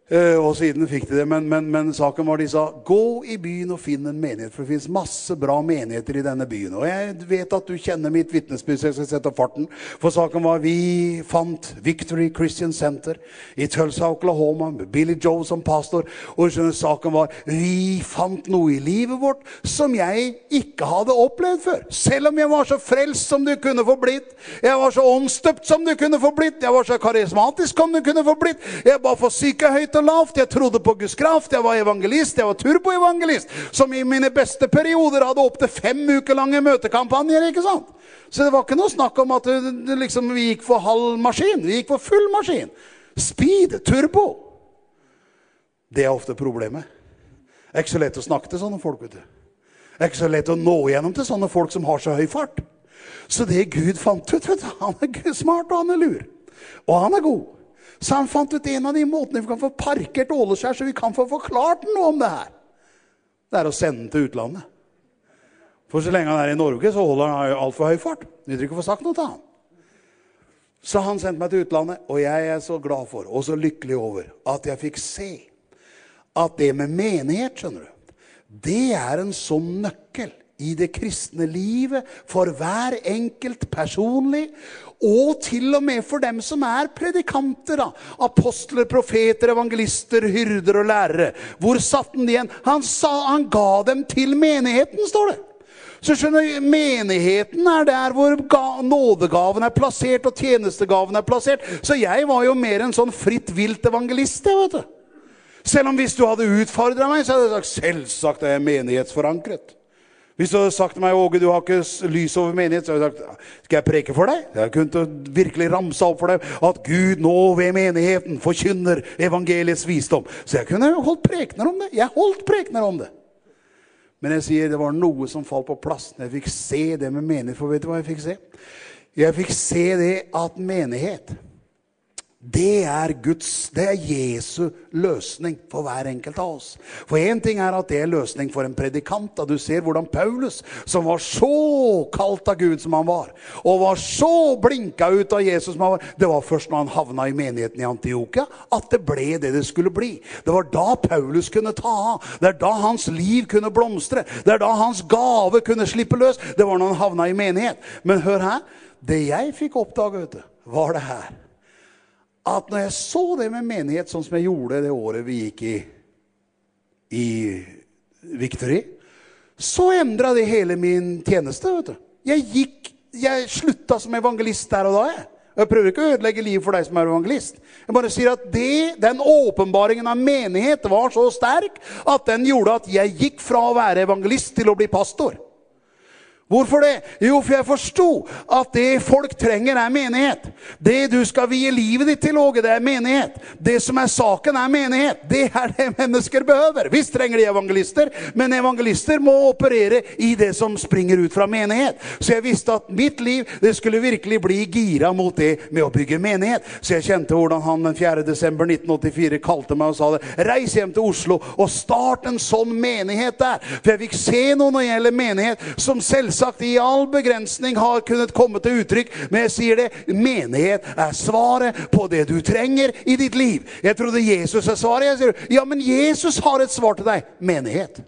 Eh, og siden fikk de det, men, men, men saken var de sa, gå i byen og finn en menighet, for det finnes masse bra menigheter i denne byen. Og jeg vet at du kjenner mitt vittnesbyrd, så jeg skal sette farten. For saken var, vi fant Victory Christian Center i Tulsa, Oklahoma, med Billy Joe som pastor. Og skjønner, saken var, vi fant noe i livet vårt som jeg ikke hadde opplevd før. Selv om jeg var så frelst som du kunne få blitt, jeg var så åndstøpt som du kunne få blitt, jeg var så karismatisk som du kunne få blitt, jeg var for syke høyt og lavt. Jeg trodde på Guds kraft. Jeg var evangelist. Jeg var turboevangelist. Som i mine beste perioder hadde opp til fem uker lange møtekampanjer. ikke sant? Så det var ikke noe snakk om at liksom, vi gikk for halv maskin. Vi gikk for full maskin. Speed, turbo. Det er ofte problemet. Det er ikke så lett å snakke til sånne folk, vet du. Det er ikke så lett å nå igjennom til sånne folk som har så høy fart. Så det Gud fant ut, vet du, han er smart og han er lur. Og han er god. Så han fant ut en av de måtene vi kan få parkert Åleskjær, så vi kan få forklart noe om det her. Det er å sende den til utlandet. For så lenge han er i Norge, så holder han altfor høy fart. Nytter ikke få sagt noe til han. Så han sendte meg til utlandet, og jeg er så glad for, og så lykkelig over, at jeg fikk se at det med menighet, skjønner du, det er en sånn nøkkel i det kristne livet for hver enkelt personlig, og til og med for dem som er predikanter, da. apostler, profeter, evangelister, hyrder og lærere. Hvor satt han igjen? Han sa han ga dem til menigheten, står det. Så skjønner du, menigheten er der hvor nådegaven er plassert, og tjenestegaven er plassert. Så jeg var jo mer en sånn fritt vilt evangelist, jeg vet du. Selv om hvis du hadde utfordret meg, så hadde jeg sagt, selvsagt er jeg menighetsforankret. Hvis du hadde sagt til meg, Åge, du har ikke lys over menighet, så hadde jeg sagt, skal jeg preke for deg? Jeg kunne virkelig ramsa opp for deg at Gud nå ved menigheten forkynner evangeliets visdom. Så jeg kunne holdt prekner om det. Jeg holdt prekner om det. Men jeg sier, det var noe som falt på plass når jeg fikk se det med menighet, for vet du hva jeg fikk se? Jeg fikk se det at menighet, Det er Guds, det er Jesu løsning for hver enkelt av oss. For en ting er at det er løsning for en predikant, da du ser hvordan Paulus, som var så kalt av Gud som han var, og var så blinka ut av Jesus som han var, det var først når han havna i menigheten i Antiochia, at det ble det det skulle bli. Det var da Paulus kunne ta av. Det er da hans liv kunne blomstre. Det er da hans gave kunne slippe løs. Det var når han havna i menighet. Men hør her, det jeg fikk oppdaget, var det her at når jeg så det med menighet som, som jag gjorde det året vi gick i, i Victory så ändrade det hela min tjeneste, Vet du. Jag gick, jag slutade som evangelist där och då. Jag. Jeg prøver ikke å ødelegge livet for deg som er evangelist. Jeg bare sier at det, den åpenbaringen av menighet var så sterk at den gjorde at jeg gikk fra å være evangelist til å bli pastor. Hvorfor det? Jo, for jeg forstod at det folk trenger er menighet. Det du skal vie livet ditt til, Åge, det er menighet. Det som er saken er menighet. Det er det mennesker behøver. Visst trenger de evangelister, men evangelister må operere i det som springer ut fra menighet. Så jeg visste at mitt liv, det skulle virkelig bli gira mot det med å bygge menighet. Så jeg kjente hvordan han den 4. desember 1984 kalte meg og sa det. Reis hjem til Oslo og start en sånn menighet der. For jeg fikk se noe når det gjelder menighet som selv sagt i all begrensning har kunnet komme til uttrykk, men jeg sier det, menighet er svaret på det du trenger i ditt liv. Jeg trodde Jesus er svaret. Jeg sier, ja, men Jesus har et svar til deg. Menighet.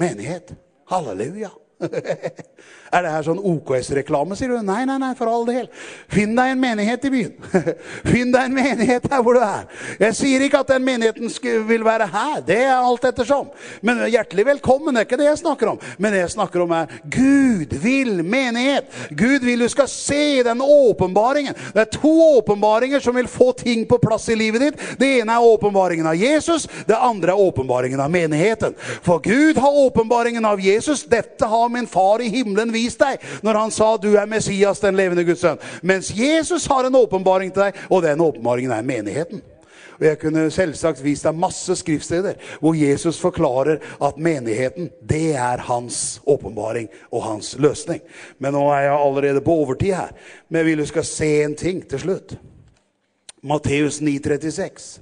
Menighet. Halleluja. er det her sånn OKS-reklame, sier du? Nei, nei, nei, for all del. Finn deg en menighet i byen. Finn deg en menighet her hvor du er. Jeg sier ikke at den menigheten vil være her. Det er alt ettersom. Men hjertelig velkommen, det er ikke det jeg snakker om. Men det jeg snakker om er Gud vil menighet. Gud vil du skal se den åpenbaringen. Det er to åpenbaringer som vil få ting på plass i livet ditt. Det ene er åpenbaringen av Jesus. Det andre er åpenbaringen av menigheten. For Gud har åpenbaringen av Jesus. Dette har har min far i himlen vist deg når han sa du er Messias, den levende Guds sønn. Mens Jesus har en åpenbaring til deg, og den åpenbaringen er menigheten. Og jeg kunne selvsagt vist deg masse skriftsteder hvor Jesus forklarer at menigheten, det er hans åpenbaring og hans løsning. Men nå er jeg allerede på overtid her. Men jeg vil du skal se en ting til slutt. Matteus 9,36.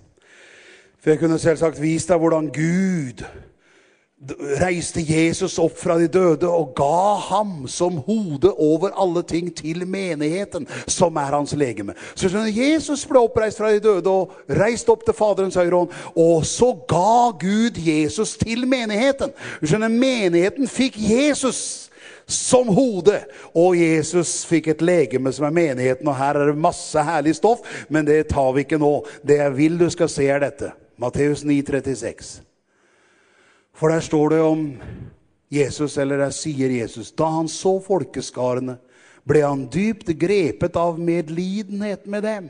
For jeg kunne selvsagt vist deg hvordan Gud reiste Jesus opp fra de døde og ga ham som hode over alle ting til menigheten, som er hans legeme. Så skjønner Jesus ble oppreist fra de døde og reist opp til Faderens høyre hånd, og så ga Gud Jesus til menigheten. Du skjønner, menigheten fikk Jesus som hode. Og Jesus fikk et legeme som er menigheten, og her er det masse herlig stoff, men det tar vi ikke nå. Det jeg vil du skal se er dette. Matteus 9, 36. For der står det om Jesus, eller der sier Jesus, da han så folkeskarene, ble han dypt grepet av medlidenhet med dem.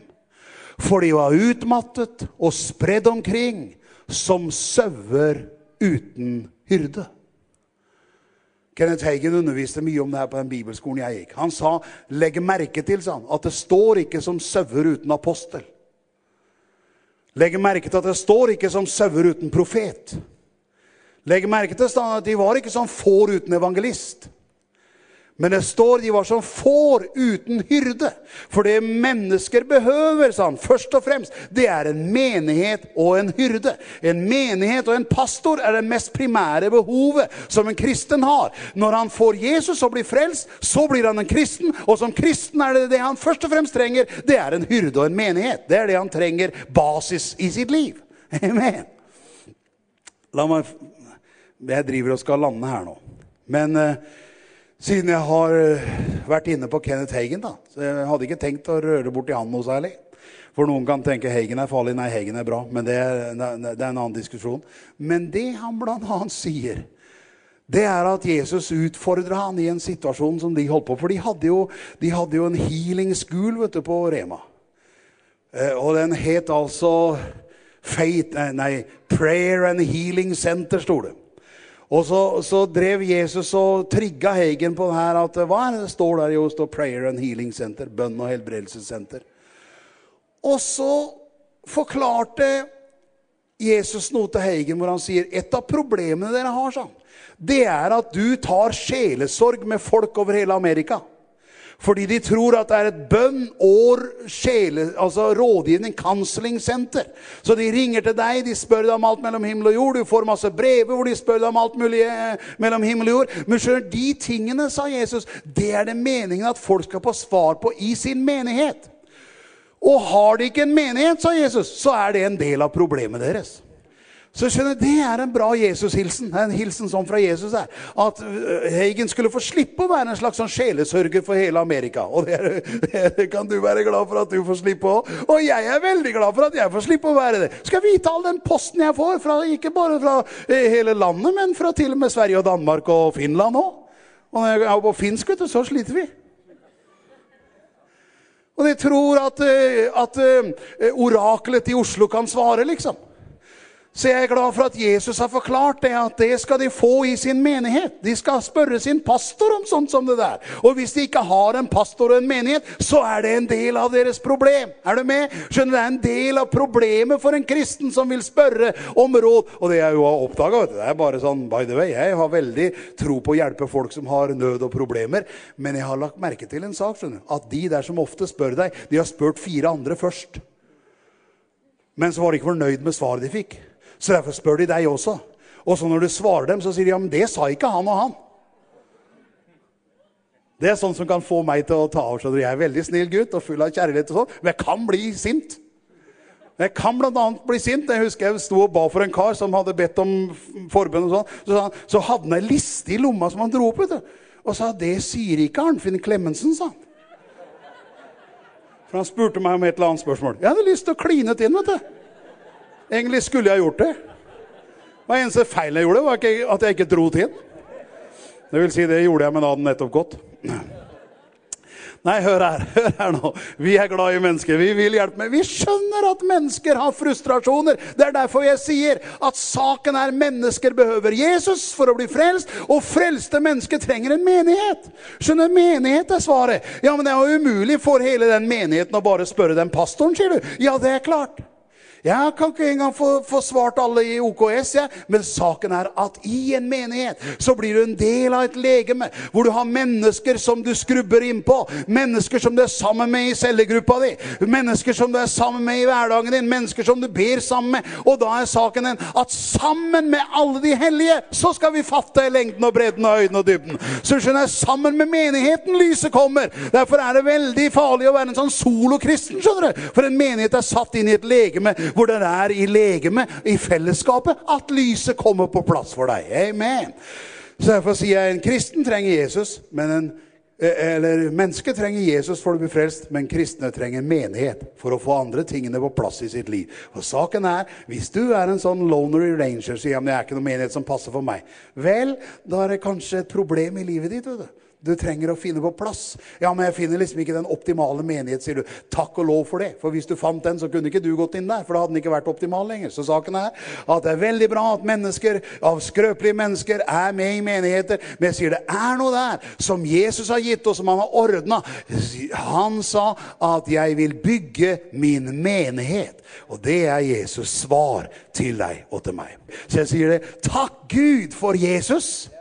For de var utmattet og spredd omkring som søver uten hyrde. Kenneth Hagen underviste mye om det her på den bibelskolen jeg gikk. Han sa, legg merke til, sa han, at det står ikke som søver uten apostel. Legg merke til at det står ikke som søver uten profet. Legg merke til at de var ikke som får uten evangelist. Men det står de var som får uten hyrde. For det mennesker behøver, sa han, først og fremst, det er en menighet og en hyrde. En menighet og en pastor er det mest primære behovet som en kristen har. Når han får Jesus og blir frelst, så blir han en kristen. Og som kristen er det det han først og fremst trenger, det er en hyrde og en menighet. Det er det han trenger basis i sitt liv. Amen. La meg jeg driver og skal lande her nå. Men uh, siden jeg har vært inne på Kenneth Hagen da, så jeg hadde ikke tenkt å røre bort i han noe særlig. For noen kan tenke Hagen er farlig, nei Hagen er bra, men det er, det er en annen diskusjon. Men det han blant annet sier, det er at Jesus utfordrer han i en situasjon som de holdt på. For de hadde jo, de hadde jo en healing school vet du, på Rema. Eh, og den het altså Faith, nei, Prayer and Healing Center, stod det. Och så, så drev Jesus och trigga Hagen på här att vad är det står där just då prayer and healing center, bön och helbredelsesenter. Och så förklarade Jesus nå til Heigen hvor han sier, et av problemene dere har, sånn, det er at du tar sjelesorg med folk over hele Amerika. Fordi de tror at det er et bønn år, sjele, altså rådgivning, kanslingssenter. Så de ringer til deg, de spør deg om alt mellom himmel og jord. Du får masse brev hvor de spør deg om alt mulig mellom himmel og jord. Men skjønner, de tingene, sa Jesus, det er det meningen at folk skal få svar på i sin menighet. Og har de ikke en menighet, sa Jesus, så er det en del av problemet deres. Så skjønner jeg, det er en bra Jesus-hilsen. En hilsen som fra Jesus er. At Heigen skulle få slippe å være en slags sånn sjelesørger for hele Amerika. Og det, det kan du være glad for at du får slippe også. Og jeg er veldig glad for at jeg får slippe å være det. Skal jeg vite all den posten jeg får, fra, ikke bare fra hele landet, men fra til og med Sverige og Danmark og Finland også. Og når jeg er på finsk, vet du, så sliter vi. Og de tror at, at oraklet i Oslo kan svare, liksom. Så jeg er glad for at Jesus har forklart det, at det skal de få i sin menighet. De skal spørre sin pastor om sånt som det der. Og hvis de ikke har en pastor og en menighet, så er det en del av deres problem. Er du med? Skjønner du, det er en del av problemet for en kristen som vil spørre om råd. Og det jeg jo har oppdaget, det er bare sånn, by the way, jeg har veldig tro på å hjelpe folk som har nød og problemer. Men jeg har lagt merke til en sak, skjønner du, at de der som ofte spør deg, de har spurt fire andre først. Men så var de ikke fornøyd med svaret de fikk. Så derfor spør de deg også. Og så når du svarer dem, så sier de, ja, men det sa ikke han og han. Det er sånn som kan få meg til å ta av, Så jeg er veldig snill gutt og full av kjærlighet og sånn. Men jeg kan bli sint. Jeg kan blant annet bli sint. Jeg husker jeg stod og ba for en kar som hadde bedt om forbund og sånn. Så, han, så hadde han en liste i lomma som han dro opp, vet du. Og sa, det sier ikke Arnfinn Klemmensen, sa han. For han spurte meg om et eller annet spørsmål. Jeg hadde lyst til å kline til inn, vet du. Egentlig skulle jeg gjort det. Det eneste feil jeg gjorde, var ikke at jeg ikke dro til. Det vil si, det gjorde jeg, men hadde nettopp gått. Nei, hør her, hør her nå. Vi er glad i mennesker. Vi vil hjelpe med. Vi skjønner at mennesker har frustrasjoner. Det er derfor jeg sier at saken er mennesker behøver Jesus for å bli frelst, og frelste mennesker trenger en menighet. Skjønner, menighet er svaret. Ja, men det er jo umulig for hele den menigheten å bare spørre den pastoren, sier du. Ja, det er klart. Jeg kan ikke engang få, få svart alle i OKS, ja. men saken er at i en menighet så blir du en del av et legeme hvor du har mennesker som du skrubber innpå, mennesker som du er sammen med i cellegruppa di, mennesker som du er sammen med i hverdagen din, mennesker som du ber sammen med. Og da er saken den at sammen med alle de hellige så skal vi fatte lengden og bredden og høyden og dybden. Så skjønner jeg, sammen med menigheten lyset kommer. Derfor er det veldig farlig å være en sånn solokristen, skjønner du. For en menighet er satt inn i et legeme hvor den er i legeme, i fellesskapet, at lyset kommer på plass for deg. Amen. Så derfor sier jeg en kristen trenger Jesus, men en eller mennesket trenger Jesus for å bli frelst, men kristne trenger menighet for å få andre tingene på plass i sitt liv. Og saken er, hvis du er en sånn loner ranger, sier han, det er ikke noen menighet som passer for meg. Vel, da er det kanskje et problem i livet ditt, vet du. Du trenger å finne på plass. Ja, men jeg finner liksom ikke den optimale menighet, sier du. Takk og lov for det. For hvis du fant den, så kunne ikke du gått inn der, for da hadde den ikke vært optimal lenger. Så saken er at det er veldig bra at mennesker, av skrøpelige mennesker, er med i menigheter. Men jeg sier det er noe der som Jesus har gitt, og som han har ordnet. Han sa at jeg vil bygge min menighet. Og det er Jesus svar til deg og til meg. Så jeg sier det, takk Gud for Jesus.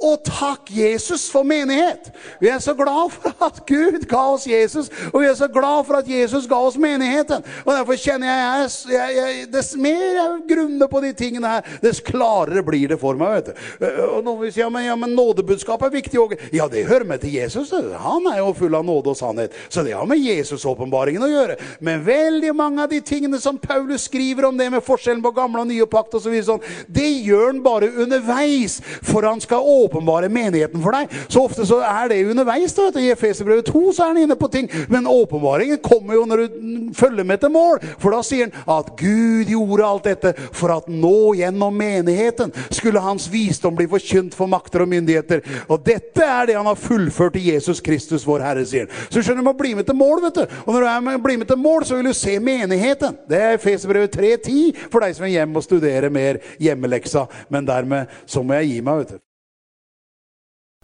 Og takk Jesus for menighet. Vi er så glad for at Gud ga oss Jesus, og vi er så glad for at Jesus ga oss menigheten. Og derfor kjenner jeg, jeg, jeg dess mer jeg grunner på de tingene her, dess klarere blir det for meg, vet du. Og noen vil si, ja, men, ja, men nådebudskap er viktig også. Ja, det hører med til Jesus. Han er jo full av nåde og sannhet. Så det har med Jesus-åpenbaringen å gjøre. Men veldig mange av de tingene som Paulus skriver om det med forskjellen på gamle og nye pakt og så videre, sånn, det gjør han bare underveis, for han skal åpne åpenbare menigheten for deg. Så ofte så er det underveis. Da, I Efeserbrevet 2 så er han inne på ting. Men åpenbaringen kommer jo når du følger med til mål. For da sier han at Gud gjorde alt dette for at nå gjennom menigheten skulle hans visdom bli forkynt for makter og myndigheter. Og dette er det han har fullført i Jesus Kristus, vår Herre, sier han. Så skjønner du, må bli med til mål, vet du. Og når du er med, blir med til mål, så vil du se menigheten. Det er Efeserbrevet 3.10 for deg som er hjemme og studerer mer hjemmeleksa. Men dermed så må jeg gi meg, vet du.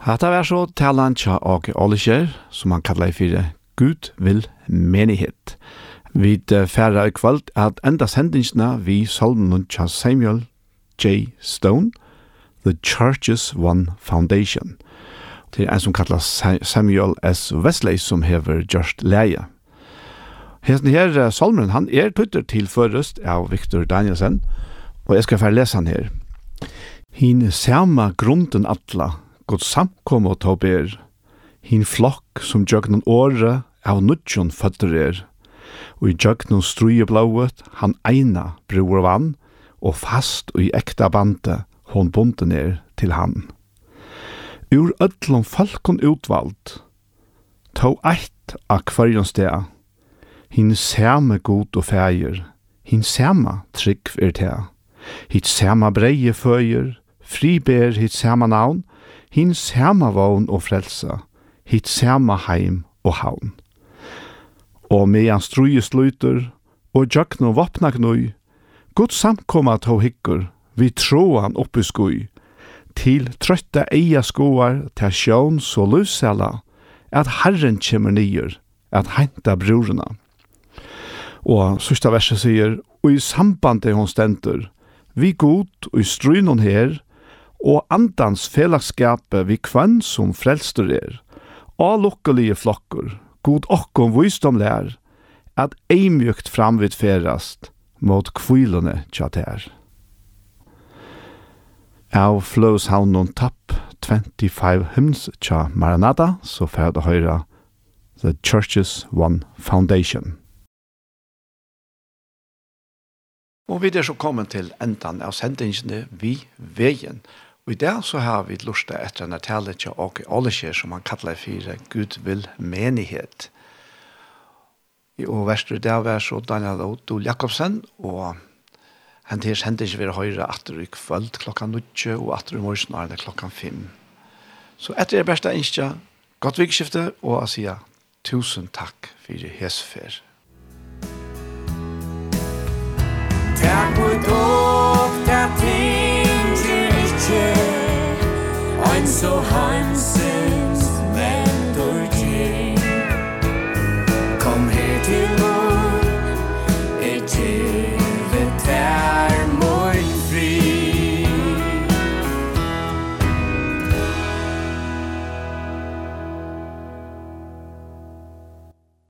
Hatta vær så talan tja og Olisher, som han kallar i fire Gud vil menighet. Vi færre i kvalt at enda sendingsna vi salmen tja Samuel J. Stone, The Church's One Foundation. Det er en som kallas Samuel S. Wesley som hever Just Leia. Hesten her salmen, han er tutter til først av Victor Danielsen, og jeg skal færre lesa han her. Hine sama grunden atla, god samkom og ta ber, hin flokk som jøgnen åre av nudjon føtter er, og i jøgnen struje blauet han eina bror vann, og fast og i ekta bante hon bunden er til han. Ur öllum falkon utvald, tå eitt av kvarjon sted, hin same god og fægir, hin same trygg er til, hit same breie føyer, friber hit same navn, hin sama vogn og frelsa, hit sama heim og havn. Og medan struje sluter, og jøkno vapna gnøy, god samkomma tå hikkur, vi troan oppi skui, til trøtta eia skoar, til sjån så lusela, at Herren kjemmer nyer, at henta brorna. Og sørsta verset sier, og i sambandet hon stenter, vi god og i strynon her, og andans fellagskap vi kvann som frelstur er. Allukkelige flokkur, god okkom visdom lær, at eimjukt framvid ferast mot kvilene tjater. Av flås havnun tapp 25 hymns tja Maranata, så fyrir det høyra The Church's One Foundation. Og vi er så kommet til endan av sendingene vi veien. Og i dag så har vi lust etter en til og olisje som han kallar for Gud vil menighet. Og verstur dag var så Daniel Otto Jakobsen og han til hent ikke vil høyre atter i kvöld klokka 9 og atter i morgen er det klokka 5. Så etter det beste innskja, godt vikskifte og jeg sier tusen takk for hesfer. Takk for so heimsig